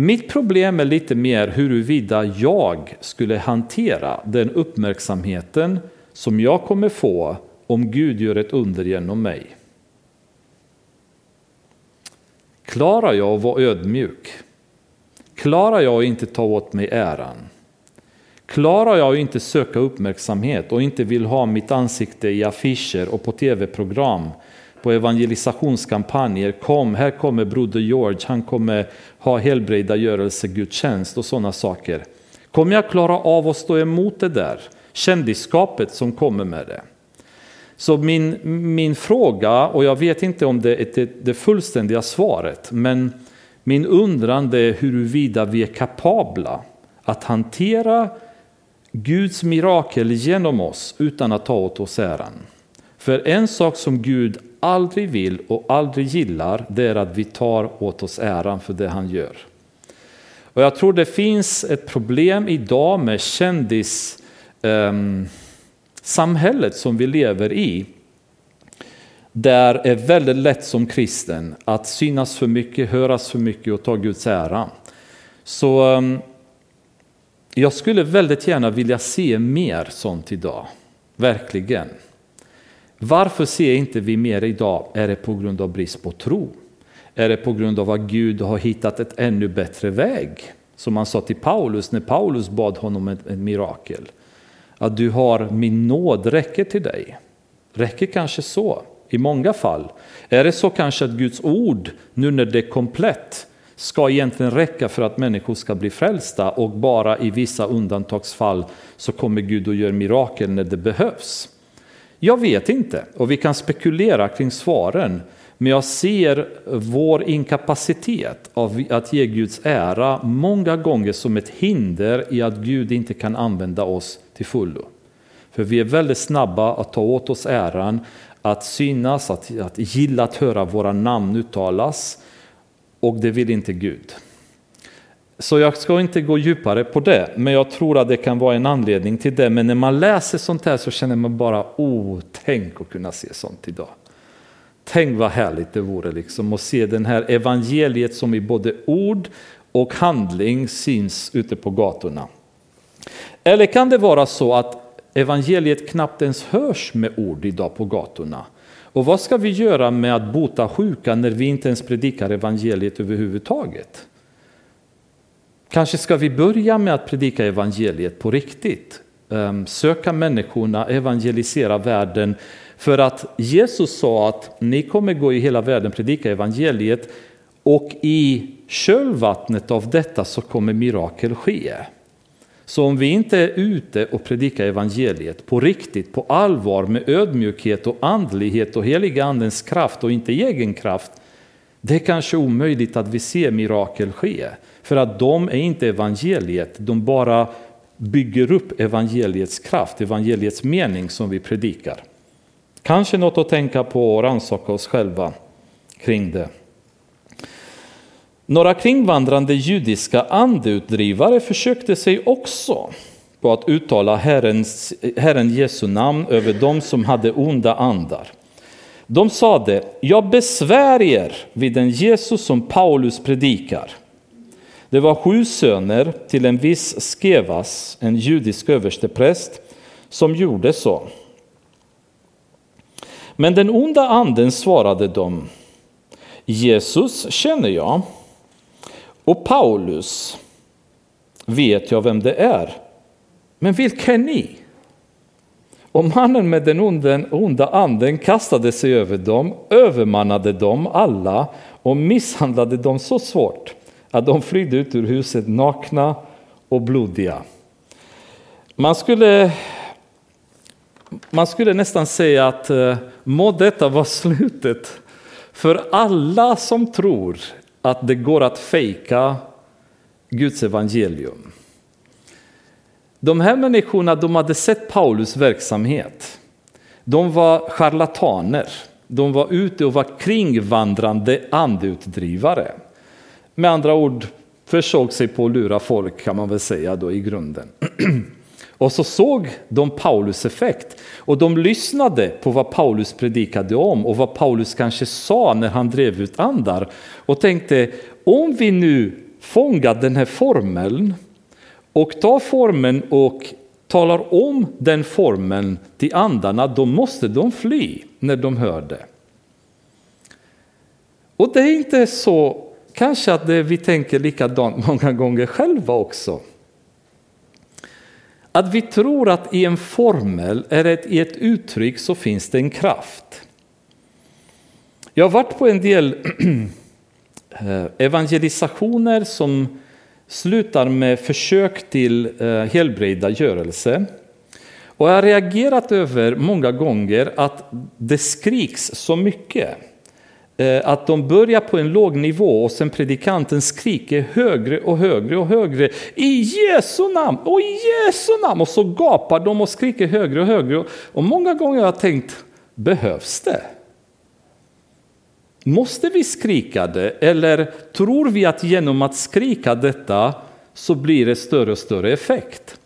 Mitt problem är lite mer huruvida jag skulle hantera den uppmärksamheten som jag kommer få om Gud gör ett under genom mig. Klarar jag att vara ödmjuk? Klarar jag att inte ta åt mig äran? Klarar jag att inte söka uppmärksamhet och inte vill ha mitt ansikte i affischer och på tv-program på evangelisationskampanjer. Kom, här kommer broder George, han kommer ha helbrägdagörelsegudstjänst och sådana saker. Kommer jag klara av att stå emot det där kändisskapet som kommer med det? Så min, min fråga, och jag vet inte om det är det, det fullständiga svaret, men min undran är huruvida vi är kapabla att hantera Guds mirakel genom oss utan att ta åt oss äran. För en sak som Gud aldrig vill och aldrig gillar, det är att vi tar åt oss äran för det han gör. Och jag tror det finns ett problem idag med kändissamhället ehm, som vi lever i. Där är väldigt lätt som kristen att synas för mycket, höras för mycket och ta Guds ära. Så ehm, jag skulle väldigt gärna vilja se mer sånt idag, verkligen. Varför ser inte vi mer idag? Är det på grund av brist på tro? Är det på grund av att Gud har hittat ett ännu bättre väg? Som han sa till Paulus när Paulus bad honom ett, ett mirakel. Att du har min nåd räcker till dig. Räcker kanske så. i många fall. Är det så kanske att Guds ord, nu när det är komplett, ska egentligen räcka för att människor ska bli frälsta och bara i vissa undantagsfall så kommer Gud och gör mirakel när det behövs? Jag vet inte och vi kan spekulera kring svaren. Men jag ser vår inkapacitet av att ge Guds ära många gånger som ett hinder i att Gud inte kan använda oss till fullo. För vi är väldigt snabba att ta åt oss äran, att synas, att, att gilla att höra våra namn uttalas. Och det vill inte Gud. Så jag ska inte gå djupare på det, men jag tror att det kan vara en anledning till det. Men när man läser sånt här så känner man bara, oh, tänk att kunna se sånt idag. Tänk vad härligt det vore liksom att se den här evangeliet som i både ord och handling syns ute på gatorna. Eller kan det vara så att evangeliet knappt ens hörs med ord idag på gatorna? Och vad ska vi göra med att bota sjuka när vi inte ens predikar evangeliet överhuvudtaget? Kanske ska vi börja med att predika evangeliet på riktigt. Ehm, söka människorna, evangelisera världen. För att Jesus sa att ni kommer gå i hela världen predika evangeliet och i kölvattnet av detta så kommer mirakel ske. Så om vi inte är ute och predikar evangeliet på riktigt, på allvar, med ödmjukhet och andlighet och heliga andens kraft och inte egen kraft, det är kanske omöjligt att vi ser mirakel ske. För att de är inte evangeliet, de bara bygger upp evangeliets kraft, evangeliets mening som vi predikar. Kanske något att tänka på och rannsaka oss själva kring det. Några kringvandrande judiska andeutdrivare försökte sig också på att uttala Herrens, Herren Jesu namn över dem som hade onda andar. De sade, jag besvär er vid den Jesus som Paulus predikar. Det var sju söner till en viss Skevas, en judisk överstepräst, som gjorde så. Men den onda anden svarade dem, Jesus känner jag och Paulus vet jag vem det är. Men vilka är ni? Och mannen med den onda anden kastade sig över dem, övermannade dem alla och misshandlade dem så svårt att de flydde ut ur huset nakna och blodiga. Man skulle, man skulle nästan säga att eh, må detta vara slutet för alla som tror att det går att fejka Guds evangelium. De här människorna de hade sett Paulus verksamhet. De var charlataner. De var ute och var kringvandrande andeutdrivare. Med andra ord försåg sig på att lura folk kan man väl säga då i grunden. Och så såg de Paulus effekt och de lyssnade på vad Paulus predikade om och vad Paulus kanske sa när han drev ut andar och tänkte om vi nu fångar den här formeln och tar formeln och talar om den formeln till andarna, då måste de fly när de hör det. Och det är inte så kanske att vi tänker likadant många gånger själva också. Att vi tror att i en formel, eller i ett uttryck, så finns det en kraft. Jag har varit på en del eh, evangelisationer som slutar med försök till eh, helbrägdagörelse. Och jag har reagerat över många gånger att det skriks så mycket. Eh, att de börjar på en låg nivå och sen predikanten skriker högre och högre och högre i Jesu namn och i Jesu namn och så gapar de och skriker högre och högre. Och många gånger har jag tänkt, behövs det? Måste vi skrika det eller tror vi att genom att skrika detta så blir det större och större effekt?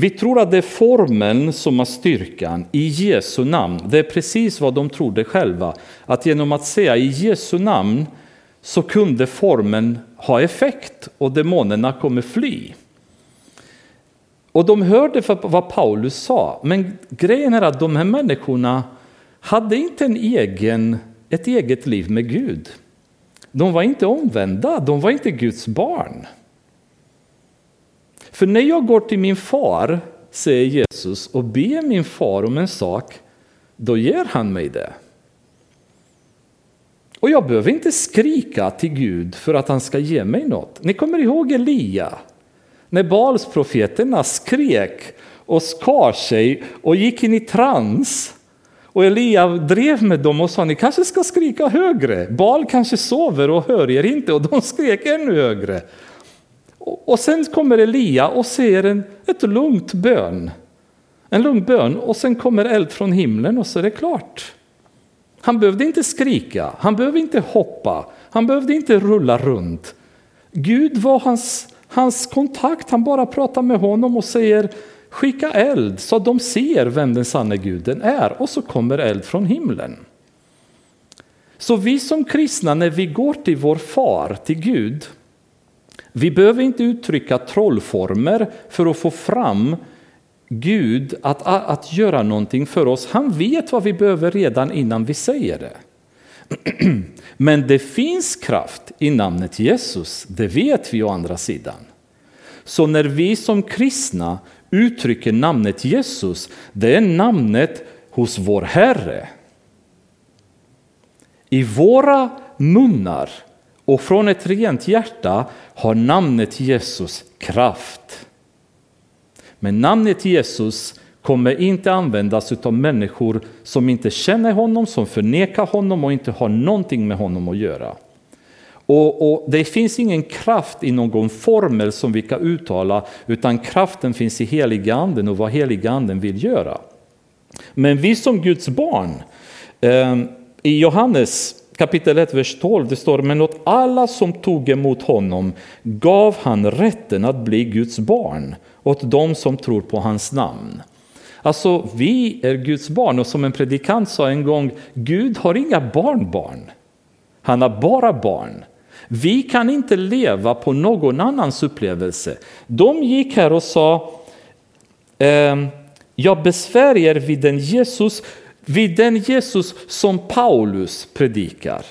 Vi tror att det är formen som har styrkan i Jesu namn. Det är precis vad de trodde själva. Att genom att säga i Jesu namn så kunde formen ha effekt och demonerna kommer fly. Och de hörde vad Paulus sa, men grejen är att de här människorna hade inte en egen, ett eget liv med Gud. De var inte omvända, de var inte Guds barn. För när jag går till min far, säger Jesus, och ber min far om en sak, då ger han mig det. Och jag behöver inte skrika till Gud för att han ska ge mig något. Ni kommer ihåg Elia? När Balsprofeterna skrek och skar sig och gick in i trans. Och Elia drev med dem och sa ni kanske ska skrika högre. Bal kanske sover och hör er inte och de skrek ännu högre. Och sen kommer Elia och säger en, ett lugnt bön. En lugn bön och sen kommer eld från himlen och så är det klart. Han behövde inte skrika, han behövde inte hoppa, han behövde inte rulla runt. Gud var hans, hans kontakt, han bara pratar med honom och säger skicka eld så att de ser vem den sanne guden är och så kommer eld från himlen. Så vi som kristna när vi går till vår far, till Gud, vi behöver inte uttrycka trollformer för att få fram Gud att, att göra någonting för oss. Han vet vad vi behöver redan innan vi säger det. Men det finns kraft i namnet Jesus, det vet vi å andra sidan. Så när vi som kristna uttrycker namnet Jesus, det är namnet hos vår Herre. I våra munnar och från ett rent hjärta har namnet Jesus kraft. Men namnet Jesus kommer inte användas av människor som inte känner honom, som förnekar honom och inte har någonting med honom att göra. Och, och, Det finns ingen kraft i någon formel som vi kan uttala, utan kraften finns i heliga anden och vad heliga anden vill göra. Men vi som Guds barn, eh, i Johannes kapitel 1, vers 12, det står men åt alla som tog emot honom gav han rätten att bli Guds barn, åt dem som tror på hans namn. Alltså, vi är Guds barn och som en predikant sa en gång, Gud har inga barnbarn. Han har bara barn. Vi kan inte leva på någon annans upplevelse. De gick här och sa, ehm, jag besvärjer vid den Jesus, vid den Jesus som Paulus predikar.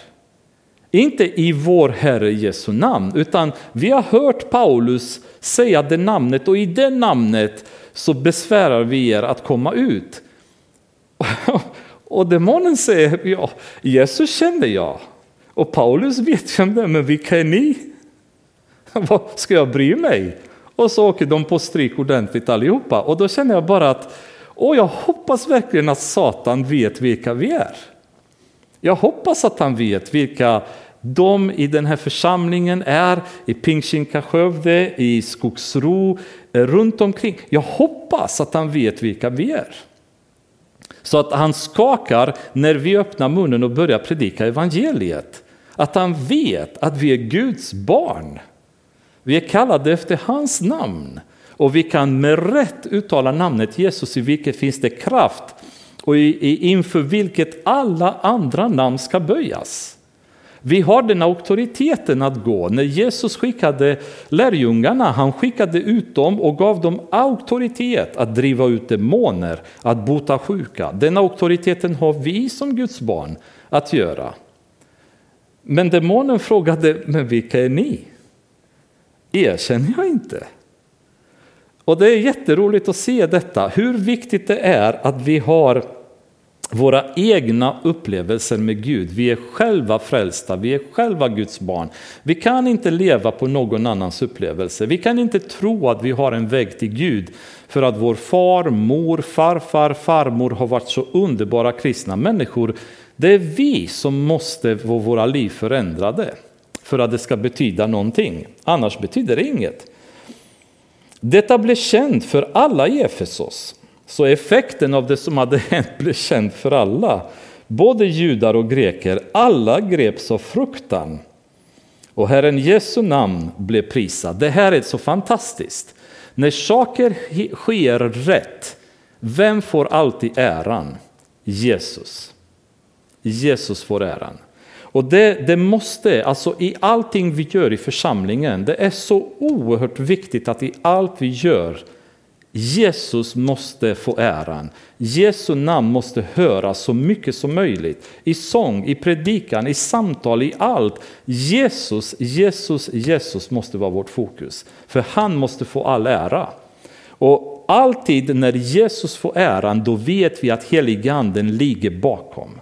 Inte i vår Herre Jesu namn, utan vi har hört Paulus säga det namnet och i det namnet så besvärar vi er att komma ut. Och demonen säger, ja, Jesus känner jag. Och Paulus vet vem det är, men vilka är ni? Vad ska jag bry mig? Och så åker de på stryk ordentligt allihopa. Och då känner jag bara att, och jag hoppas verkligen att Satan vet vilka vi är. Jag hoppas att han vet vilka de i den här församlingen är, i Pingstkinka Skövde, i Skogsro, eh, runt omkring. Jag hoppas att han vet vilka vi är. Så att han skakar när vi öppnar munnen och börjar predika evangeliet. Att han vet att vi är Guds barn. Vi är kallade efter hans namn. Och vi kan med rätt uttala namnet Jesus i vilket finns det kraft och inför vilket alla andra namn ska böjas. Vi har den auktoriteten att gå. När Jesus skickade lärjungarna, han skickade ut dem och gav dem auktoritet att driva ut demoner, att bota sjuka. Den auktoriteten har vi som Guds barn att göra. Men demonen frågade, men vilka är ni? Erkänner jag inte. Och det är jätteroligt att se detta, hur viktigt det är att vi har våra egna upplevelser med Gud. Vi är själva frälsta, vi är själva Guds barn. Vi kan inte leva på någon annans upplevelse. Vi kan inte tro att vi har en väg till Gud för att vår far, mor, farfar, farmor har varit så underbara kristna människor det är vi som måste få våra liv förändrade för att det ska betyda någonting. Annars betyder det inget. Detta blev känt för alla i Efesos. Så effekten av det som hade hänt blev känd för alla. Både judar och greker, alla greps av fruktan. Och Herren Jesu namn blev prisad. Det här är så fantastiskt. När saker sker rätt, vem får alltid äran? Jesus. Jesus får äran. Och det, det, måste, alltså i allting vi gör i församlingen, det är så oerhört viktigt att i allt vi gör, Jesus måste få äran. Jesu namn måste höras så mycket som möjligt. I sång, i predikan, i samtal, i allt. Jesus, Jesus, Jesus måste vara vårt fokus. För han måste få all ära. Och alltid när Jesus får äran, då vet vi att heliganden ligger bakom.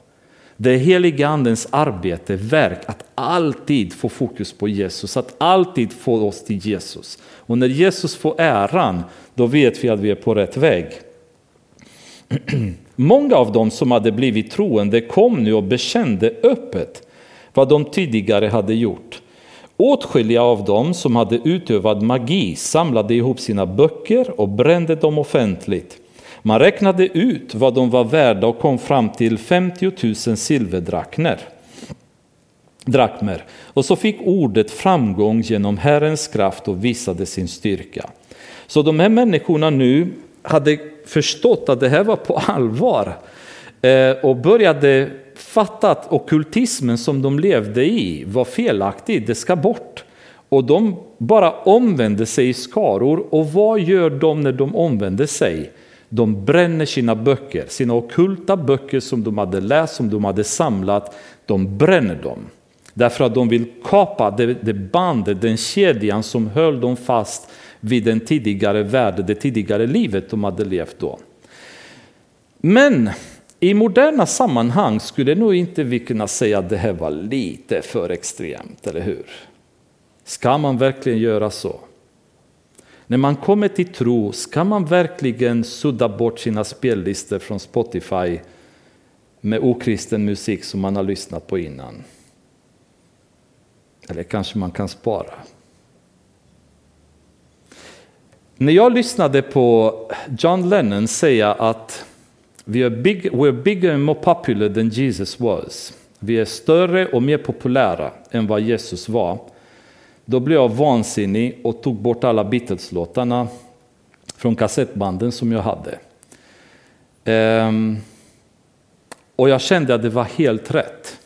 Det är heliga andens arbete, verk, att alltid få fokus på Jesus, att alltid få oss till Jesus. Och när Jesus får äran, då vet vi att vi är på rätt väg. Många av dem som hade blivit troende kom nu och bekände öppet vad de tidigare hade gjort. Åtskilliga av dem som hade utövat magi samlade ihop sina böcker och brände dem offentligt. Man räknade ut vad de var värda och kom fram till 50 000 silverdrakmer. Drakmer. Och så fick ordet framgång genom Herrens kraft och visade sin styrka. Så de här människorna nu hade förstått att det här var på allvar eh, och började fatta att okultismen som de levde i var felaktig, det ska bort. Och de bara omvände sig i skaror. Och vad gör de när de omvänder sig? De bränner sina böcker, sina okulta böcker som de hade läst, som de hade samlat. De bränner dem. Därför att de vill kapa det, det bandet, den kedjan som höll dem fast vid den tidigare världen, det tidigare livet de hade levt då. Men i moderna sammanhang skulle nog inte vi kunna säga att det här var lite för extremt, eller hur? Ska man verkligen göra så? När man kommer till tro, ska man verkligen sudda bort sina spellistor från Spotify med okristen musik som man har lyssnat på innan? Eller kanske man kan spara? När jag lyssnade på John Lennon säga att vi är big, we're bigger and more popular than Jesus was. Vi är större och mer populära än vad Jesus var. Då blev jag vansinnig och tog bort alla Beatles-låtarna från kassettbanden som jag hade. Ehm, och jag kände att det var helt rätt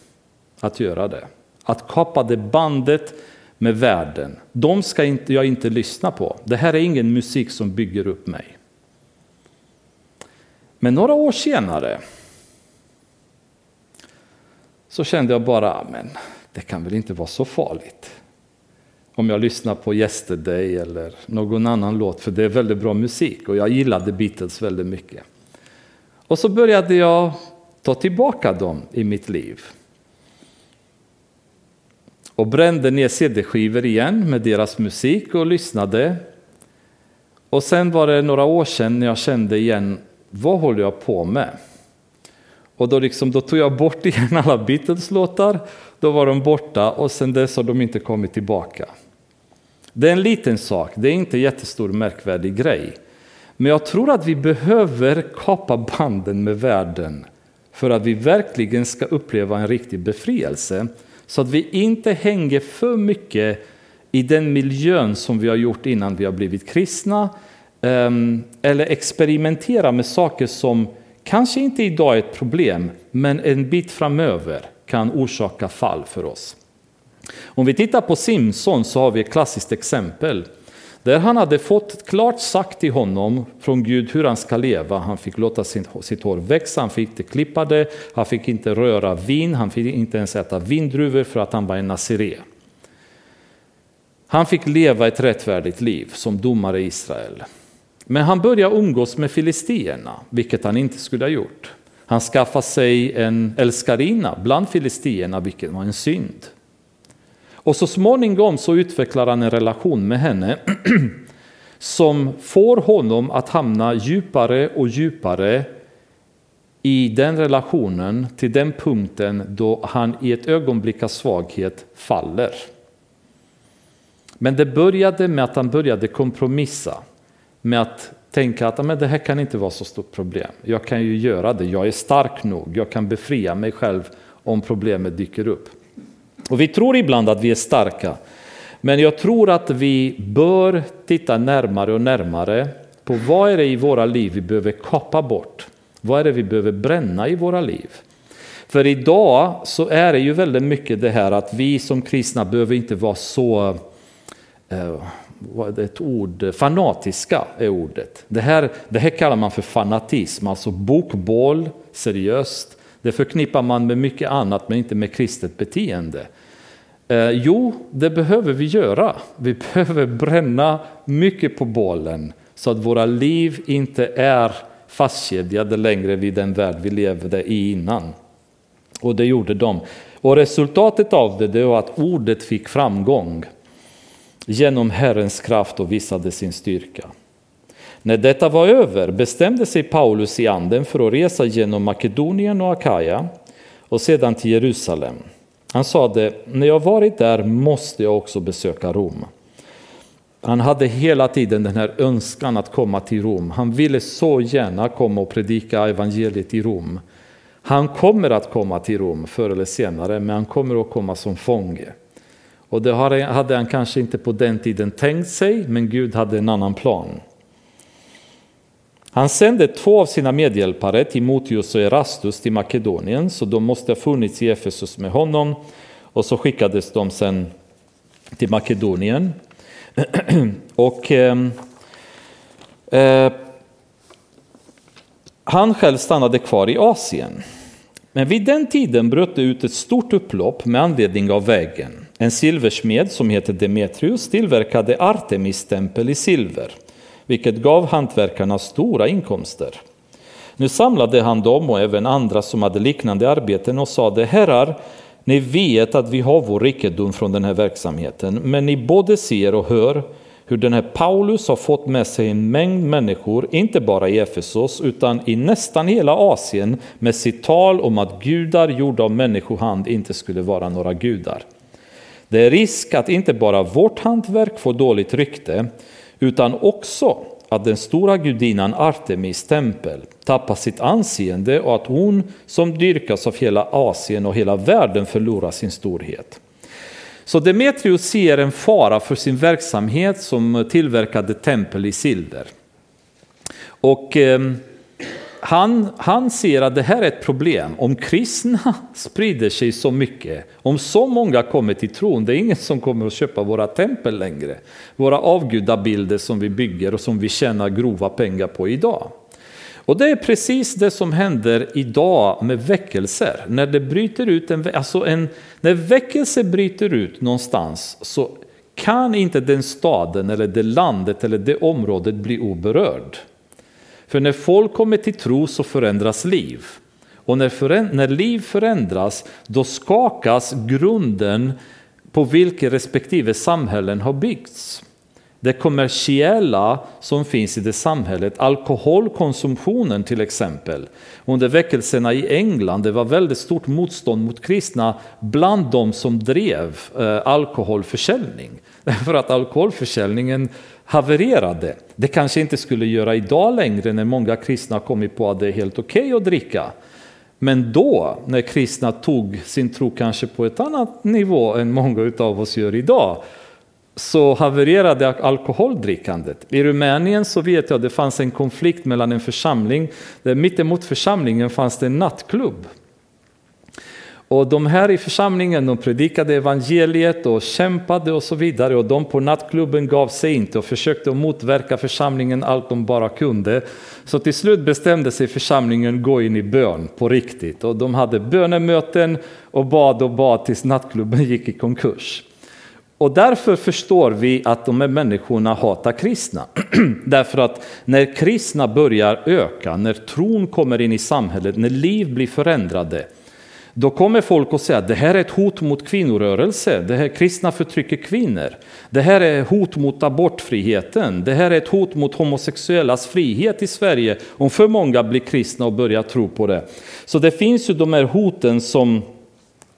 att göra det. Att kapa det bandet med världen. De ska inte, jag inte lyssna på. Det här är ingen musik som bygger upp mig. Men några år senare så kände jag bara, ah, men det kan väl inte vara så farligt. Om jag lyssnar på Yesterday eller någon annan låt, för det är väldigt bra musik och jag gillade Beatles väldigt mycket. Och så började jag ta tillbaka dem i mitt liv. Och brände ner CD-skivor igen med deras musik och lyssnade. Och sen var det några år sedan när jag kände igen vad håller jag på med? Och då, liksom, då tog jag bort igen alla Beatles-låtar, då var de borta och sen dess har de inte kommit tillbaka. Det är en liten sak, det är inte en jättestor märkvärdig grej. Men jag tror att vi behöver kapa banden med världen för att vi verkligen ska uppleva en riktig befrielse. Så att vi inte hänger för mycket i den miljön som vi har gjort innan vi har blivit kristna ehm, eller experimentera med saker som kanske inte idag är ett problem, men en bit framöver kan orsaka fall för oss. Om vi tittar på Simson så har vi ett klassiskt exempel. Där han hade fått klart sagt till honom från Gud hur han ska leva. Han fick låta sitt hår växa, han fick inte klippa det, han fick inte röra vin, han fick inte ens äta vindruvor för att han var en naziré. Han fick leva ett rättfärdigt liv som domare i Israel. Men han började umgås med filistierna, vilket han inte skulle ha gjort. Han skaffade sig en älskarinna bland filistierna, vilket var en synd. Och så småningom så utvecklar han en relation med henne som får honom att hamna djupare och djupare i den relationen till den punkten då han i ett ögonblick av svaghet faller. Men det började med att han började kompromissa med att tänka att men det här kan inte vara så stort problem. Jag kan ju göra det, jag är stark nog, jag kan befria mig själv om problemet dyker upp. Och vi tror ibland att vi är starka, men jag tror att vi bör titta närmare och närmare på vad är det i våra liv vi behöver kapa bort? Vad är det vi behöver bränna i våra liv? För idag så är det ju väldigt mycket det här att vi som kristna behöver inte vara så eh, vad är ett ord, fanatiska är ordet. Det här, det här kallar man för fanatism, alltså bokbål, seriöst. Det förknippar man med mycket annat men inte med kristet beteende. Eh, jo, det behöver vi göra. Vi behöver bränna mycket på bålen så att våra liv inte är fastkedjade längre vid den värld vi levde i innan. Och det gjorde de. Och resultatet av det, det var att ordet fick framgång genom Herrens kraft och visade sin styrka. När detta var över bestämde sig Paulus i anden för att resa genom Makedonien och Akaja och sedan till Jerusalem. Han sade, när jag varit där måste jag också besöka Rom. Han hade hela tiden den här önskan att komma till Rom. Han ville så gärna komma och predika evangeliet i Rom. Han kommer att komma till Rom förr eller senare, men han kommer att komma som fånge. Och det hade han kanske inte på den tiden tänkt sig, men Gud hade en annan plan. Han sände två av sina medhjälpare, Timoteus och Erastus, till Makedonien, så de måste ha funnits i Efesus med honom. Och så skickades de sen till Makedonien. och eh, eh, Han själv stannade kvar i Asien. Men vid den tiden bröt det ut ett stort upplopp med anledning av vägen. En silversmed som heter Demetrius tillverkade Artemis-tempel i silver vilket gav hantverkarna stora inkomster. Nu samlade han dem och även andra som hade liknande arbeten och sade Herrar, ni vet att vi har vår rikedom från den här verksamheten, men ni både ser och hör hur den här Paulus har fått med sig en mängd människor, inte bara i Efesos utan i nästan hela Asien med sitt tal om att gudar gjorda av människohand inte skulle vara några gudar. Det är risk att inte bara vårt hantverk får dåligt rykte utan också att den stora gudinnan Artemis tempel tappar sitt anseende och att hon som dyrkas av hela Asien och hela världen förlorar sin storhet. Så Demetrius ser en fara för sin verksamhet som tillverkade tempel i silver. Och eh, han, han ser att det här är ett problem. Om kristna sprider sig så mycket, om så många kommer till tron, det är ingen som kommer att köpa våra tempel längre. Våra avgudabilder som vi bygger och som vi tjänar grova pengar på idag. Och det är precis det som händer idag med väckelser. När det bryter ut en, alltså en, när väckelse bryter ut någonstans så kan inte den staden eller det landet eller det området bli oberörd. För när folk kommer till tro så förändras liv. Och när, när liv förändras då skakas grunden på vilken respektive samhällen har byggts. Det kommersiella som finns i det samhället, alkoholkonsumtionen till exempel. Under väckelserna i England det var väldigt stort motstånd mot kristna bland de som drev eh, alkoholförsäljning. Därför att alkoholförsäljningen havererade. Det kanske inte skulle göra idag längre när många kristna kommit på att det är helt okej okay att dricka. Men då, när kristna tog sin tro kanske på ett annat nivå än många av oss gör idag, så havererade alkoholdrickandet. I Rumänien så vet jag att det fanns en konflikt mellan en församling, där mittemot församlingen fanns det en nattklubb och de här i församlingen de predikade evangeliet och kämpade och så vidare och de på nattklubben gav sig inte och försökte motverka församlingen allt de bara kunde. Så till slut bestämde sig församlingen gå in i bön på riktigt och de hade bönemöten och bad och bad tills nattklubben gick i konkurs. Och därför förstår vi att de här människorna hatar kristna. därför att när kristna börjar öka, när tron kommer in i samhället, när liv blir förändrade, då kommer folk att säga att det här är ett hot mot kvinnorörelse, det här kristna förtrycker kvinnor. Det här är hot mot abortfriheten, det här är ett hot mot homosexuellas frihet i Sverige om för många blir kristna och börjar tro på det. Så det finns ju de här hoten som,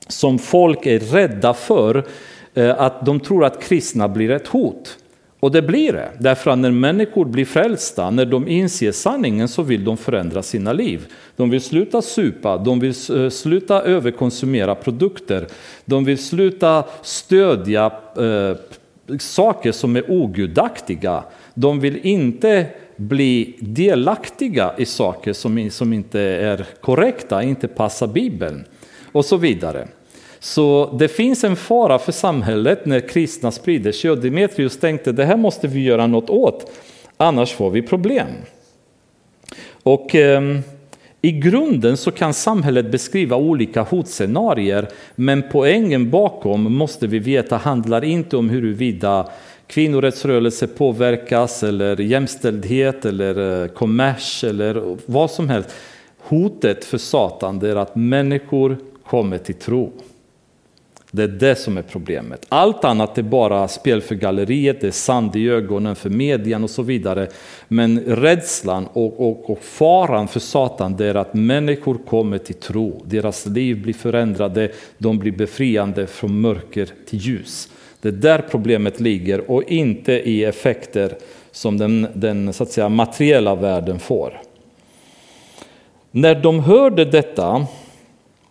som folk är rädda för, eh, att de tror att kristna blir ett hot. Och det blir det, därför att när människor blir frälsta, när de inser sanningen så vill de förändra sina liv. De vill sluta supa, de vill eh, sluta överkonsumera produkter, de vill sluta stödja eh, saker som är ogudaktiga. De vill inte bli delaktiga i saker som, som inte är korrekta, inte passar Bibeln och så vidare. Så det finns en fara för samhället när kristna sprider sig och Demetrius tänkte det här måste vi göra något åt, annars får vi problem. Och eh, i grunden så kan samhället beskriva olika hotscenarier, men poängen bakom måste vi veta handlar inte om huruvida kvinnorättsrörelse påverkas eller jämställdhet eller eh, kommers eller vad som helst. Hotet för Satan är att människor kommer till tro. Det är det som är problemet. Allt annat är bara spel för galleriet, det är sand i ögonen för medien och så vidare. Men rädslan och, och, och, faran för Satan det är att människor kommer till tro. Deras liv blir förändrade, de blir befriande från mörker till ljus. Det är där problemet ligger och inte i effekter som den, den så att säga, materiella världen får. När de hörde detta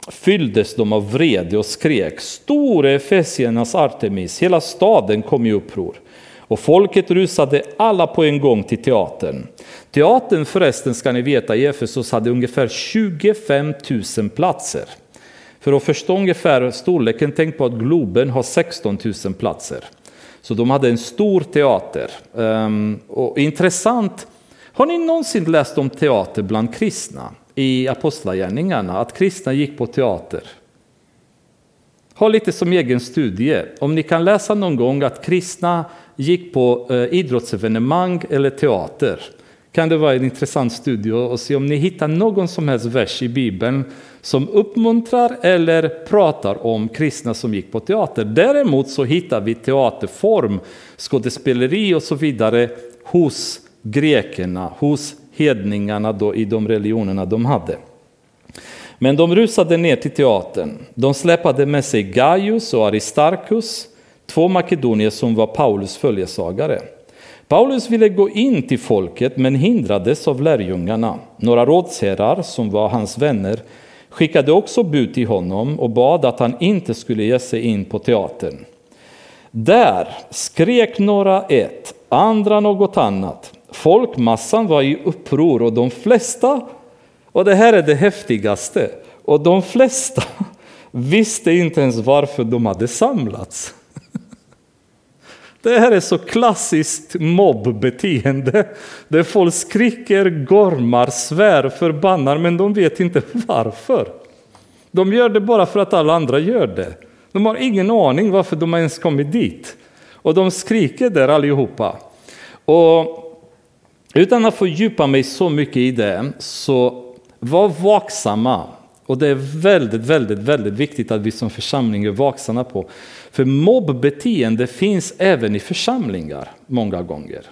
fylldes de av vrede och skrek Store Efesiernas Artemis, hela staden kom i uppror. Och folket rusade alla på en gång till teatern. Teatern förresten ska ni veta i Efesos hade ungefär 25 000 platser. För att förstå ungefär storleken, tänk på att Globen har 16 000 platser. Så de hade en stor teater. Ehm, och intressant, har ni någonsin läst om teater bland kristna? I Apostlagärningarna att kristna gick på teater. Ha lite som egen studie. Om ni kan läsa någon gång att kristna gick på eh, idrottsevenemang eller teater kan det vara en intressant studie och se om ni hittar någon som helst vers i Bibeln som uppmuntrar eller pratar om kristna som gick på teater. Däremot så hittar vi teaterform, skådespeleri och så vidare hos grekerna, hos hedningarna då i de religionerna de hade. Men de rusade ner till teatern. De släpade med sig Gaius och Aristarchus, två makedonier som var Paulus följesagare. Paulus ville gå in till folket men hindrades av lärjungarna. Några rådsherrar som var hans vänner skickade också bud till honom och bad att han inte skulle ge sig in på teatern. Där skrek några ett, andra något annat. Folkmassan var i uppror och de flesta, och det här är det häftigaste, och de flesta visste inte ens varför de hade samlats. Det här är så klassiskt mobbbeteende där folk skriker, gormar, svär, förbannar men de vet inte varför. De gör det bara för att alla andra gör det. De har ingen aning varför de ens kommit dit. Och de skriker där allihopa. Och utan att fördjupa mig så mycket i det, så var vaksamma. Och det är väldigt, väldigt, väldigt viktigt att vi som församling är vaksamma på. För mobbbeteende finns även i församlingar många gånger.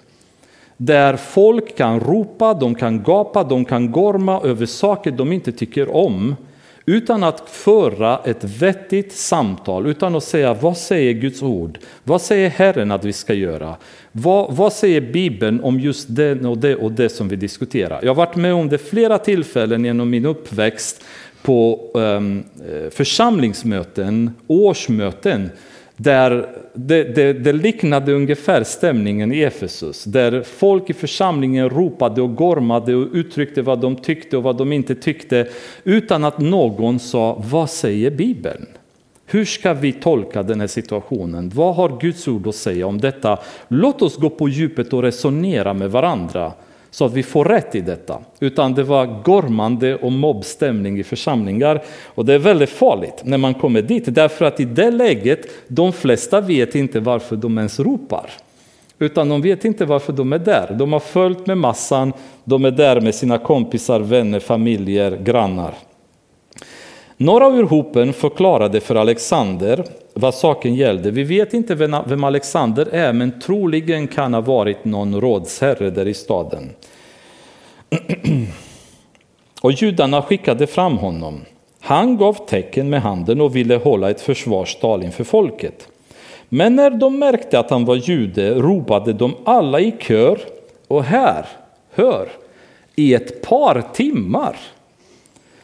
Där folk kan ropa, de kan gapa, de kan gorma över saker de inte tycker om utan att föra ett vettigt samtal, utan att säga vad säger Guds ord? Vad säger Herren att vi ska göra? Vad, vad säger Bibeln om just det och det och det som vi diskuterar? Jag har varit med om det flera tillfällen genom min uppväxt på um, församlingsmöten, årsmöten, där det, det, det, liknade ungefär stämningen i Efesus, där folk i församlingen ropade och gormade och uttryckte vad de tyckte och vad de inte tyckte, utan att någon sa vad säger Bibeln? Hur ska vi tolka den här situationen? Vad har Guds ord att säga om detta? Låt oss gå på djupet och resonera med varandra så att vi får rätt i detta. Utan det var gormande och mobbstämning i församlingar. Och det är väldigt farligt när man kommer dit, därför att i det läget, de flesta vet inte varför de ens ropar. Utan de vet inte varför de är där. De har följt med massan, de är där med sina kompisar, vänner, familjer, grannar. Några ur hopen förklarade för Alexander vad saken gällde. Vi vet inte vem Alexander är, men troligen kan ha varit någon rådsherre där i staden. Och judarna skickade fram honom. Han gav tecken med handen och ville hålla ett försvarstal inför folket. Men när de märkte att han var jude ropade de alla i kör, och här, hör, i ett par timmar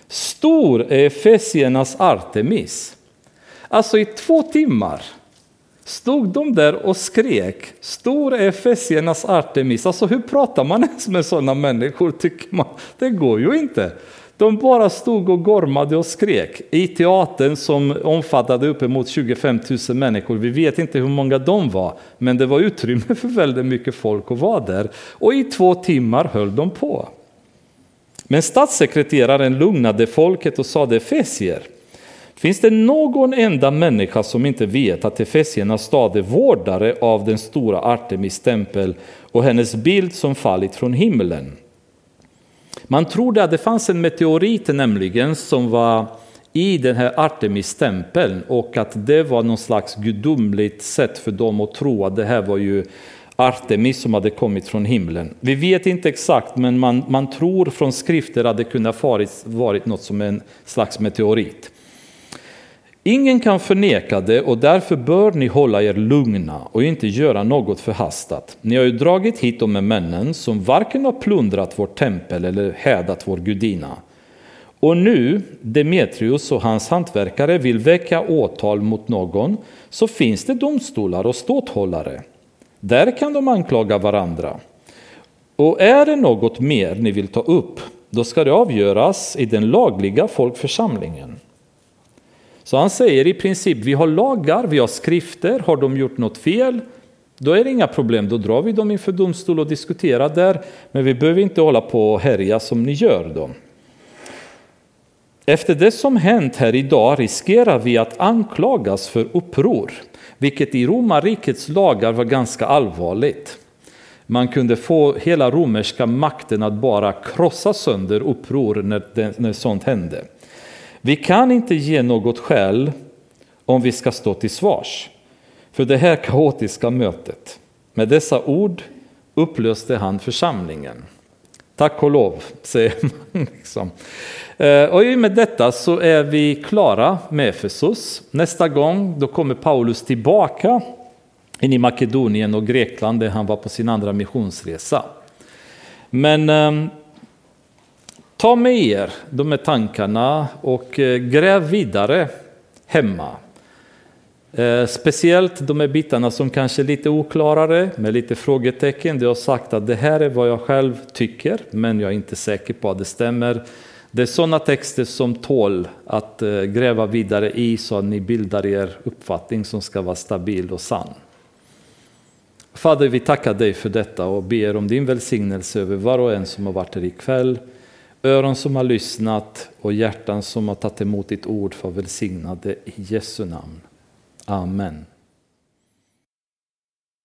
Stor är Efesiernas Artemis. Alltså i två timmar stod de där och skrek Stor är Efesiernas Artemis. Alltså hur pratar man ens med sådana människor tycker man? Det går ju inte. De bara stod och gormade och skrek i teatern som omfattade uppemot 25 000 människor. Vi vet inte hur många de var, men det var utrymme för väldigt mycket folk att vara där. Och i två timmar höll de på. Men statssekreteraren lugnade folket och sade Fesier finns det någon enda människa som inte vet att Efesiernas stad är vårdare av den stora Artemis tempel och hennes bild som fallit från himlen? Man trodde att det fanns en meteorit nämligen som var i den här Artemis-tempeln och att det var någon slags gudomligt sätt för dem att tro att det här var ju Artemis som hade kommit från himlen. Vi vet inte exakt, men man, man tror från skrifter att det kunde ha varit, varit något som en slags meteorit. Ingen kan förneka det och därför bör ni hålla er lugna och inte göra något förhastat. Ni har ju dragit hit de männen som varken har plundrat vårt tempel eller hädat vår gudinna. Och nu Demetrius och hans hantverkare vill väcka åtal mot någon så finns det domstolar och ståthållare. Där kan de anklaga varandra. Och är det något mer ni vill ta upp, då ska det avgöras i den lagliga folkförsamlingen. Så han säger i princip, vi har lagar, vi har skrifter, har de gjort något fel, då är det inga problem, då drar vi dem inför domstol och diskuterar där, men vi behöver inte hålla på och härja som ni gör då. Efter det som hänt här idag riskerar vi att anklagas för uppror, vilket i romarrikets lagar var ganska allvarligt. Man kunde få hela romerska makten att bara krossa sönder uppror när, det, när sånt hände. Vi kan inte ge något skäl om vi ska stå till svars för det här kaotiska mötet. Med dessa ord upplöste han församlingen. Tack och lov, säger man. Liksom. Eh, och i och med detta så är vi klara med Efesus. Nästa gång då kommer Paulus tillbaka in i Makedonien och Grekland där han var på sin andra missionsresa. Men ehm, ta med er de här tankarna och eh, gräv vidare hemma. Eh, speciellt de här bitarna som kanske är lite oklarare med lite frågetecken. Du har sagt att det här är vad jag själv tycker men jag är inte säker på att det stämmer. Det är sådana texter som tål att eh, gräva vidare i så att ni bildar er uppfattning som ska vara stabil och sann. Fader, vi tackar dig för detta och ber om din välsignelse över var och en som har varit här ikväll. Öron som har lyssnat och hjärtan som har tagit emot ditt ord för välsignade i Jesu namn. Amen.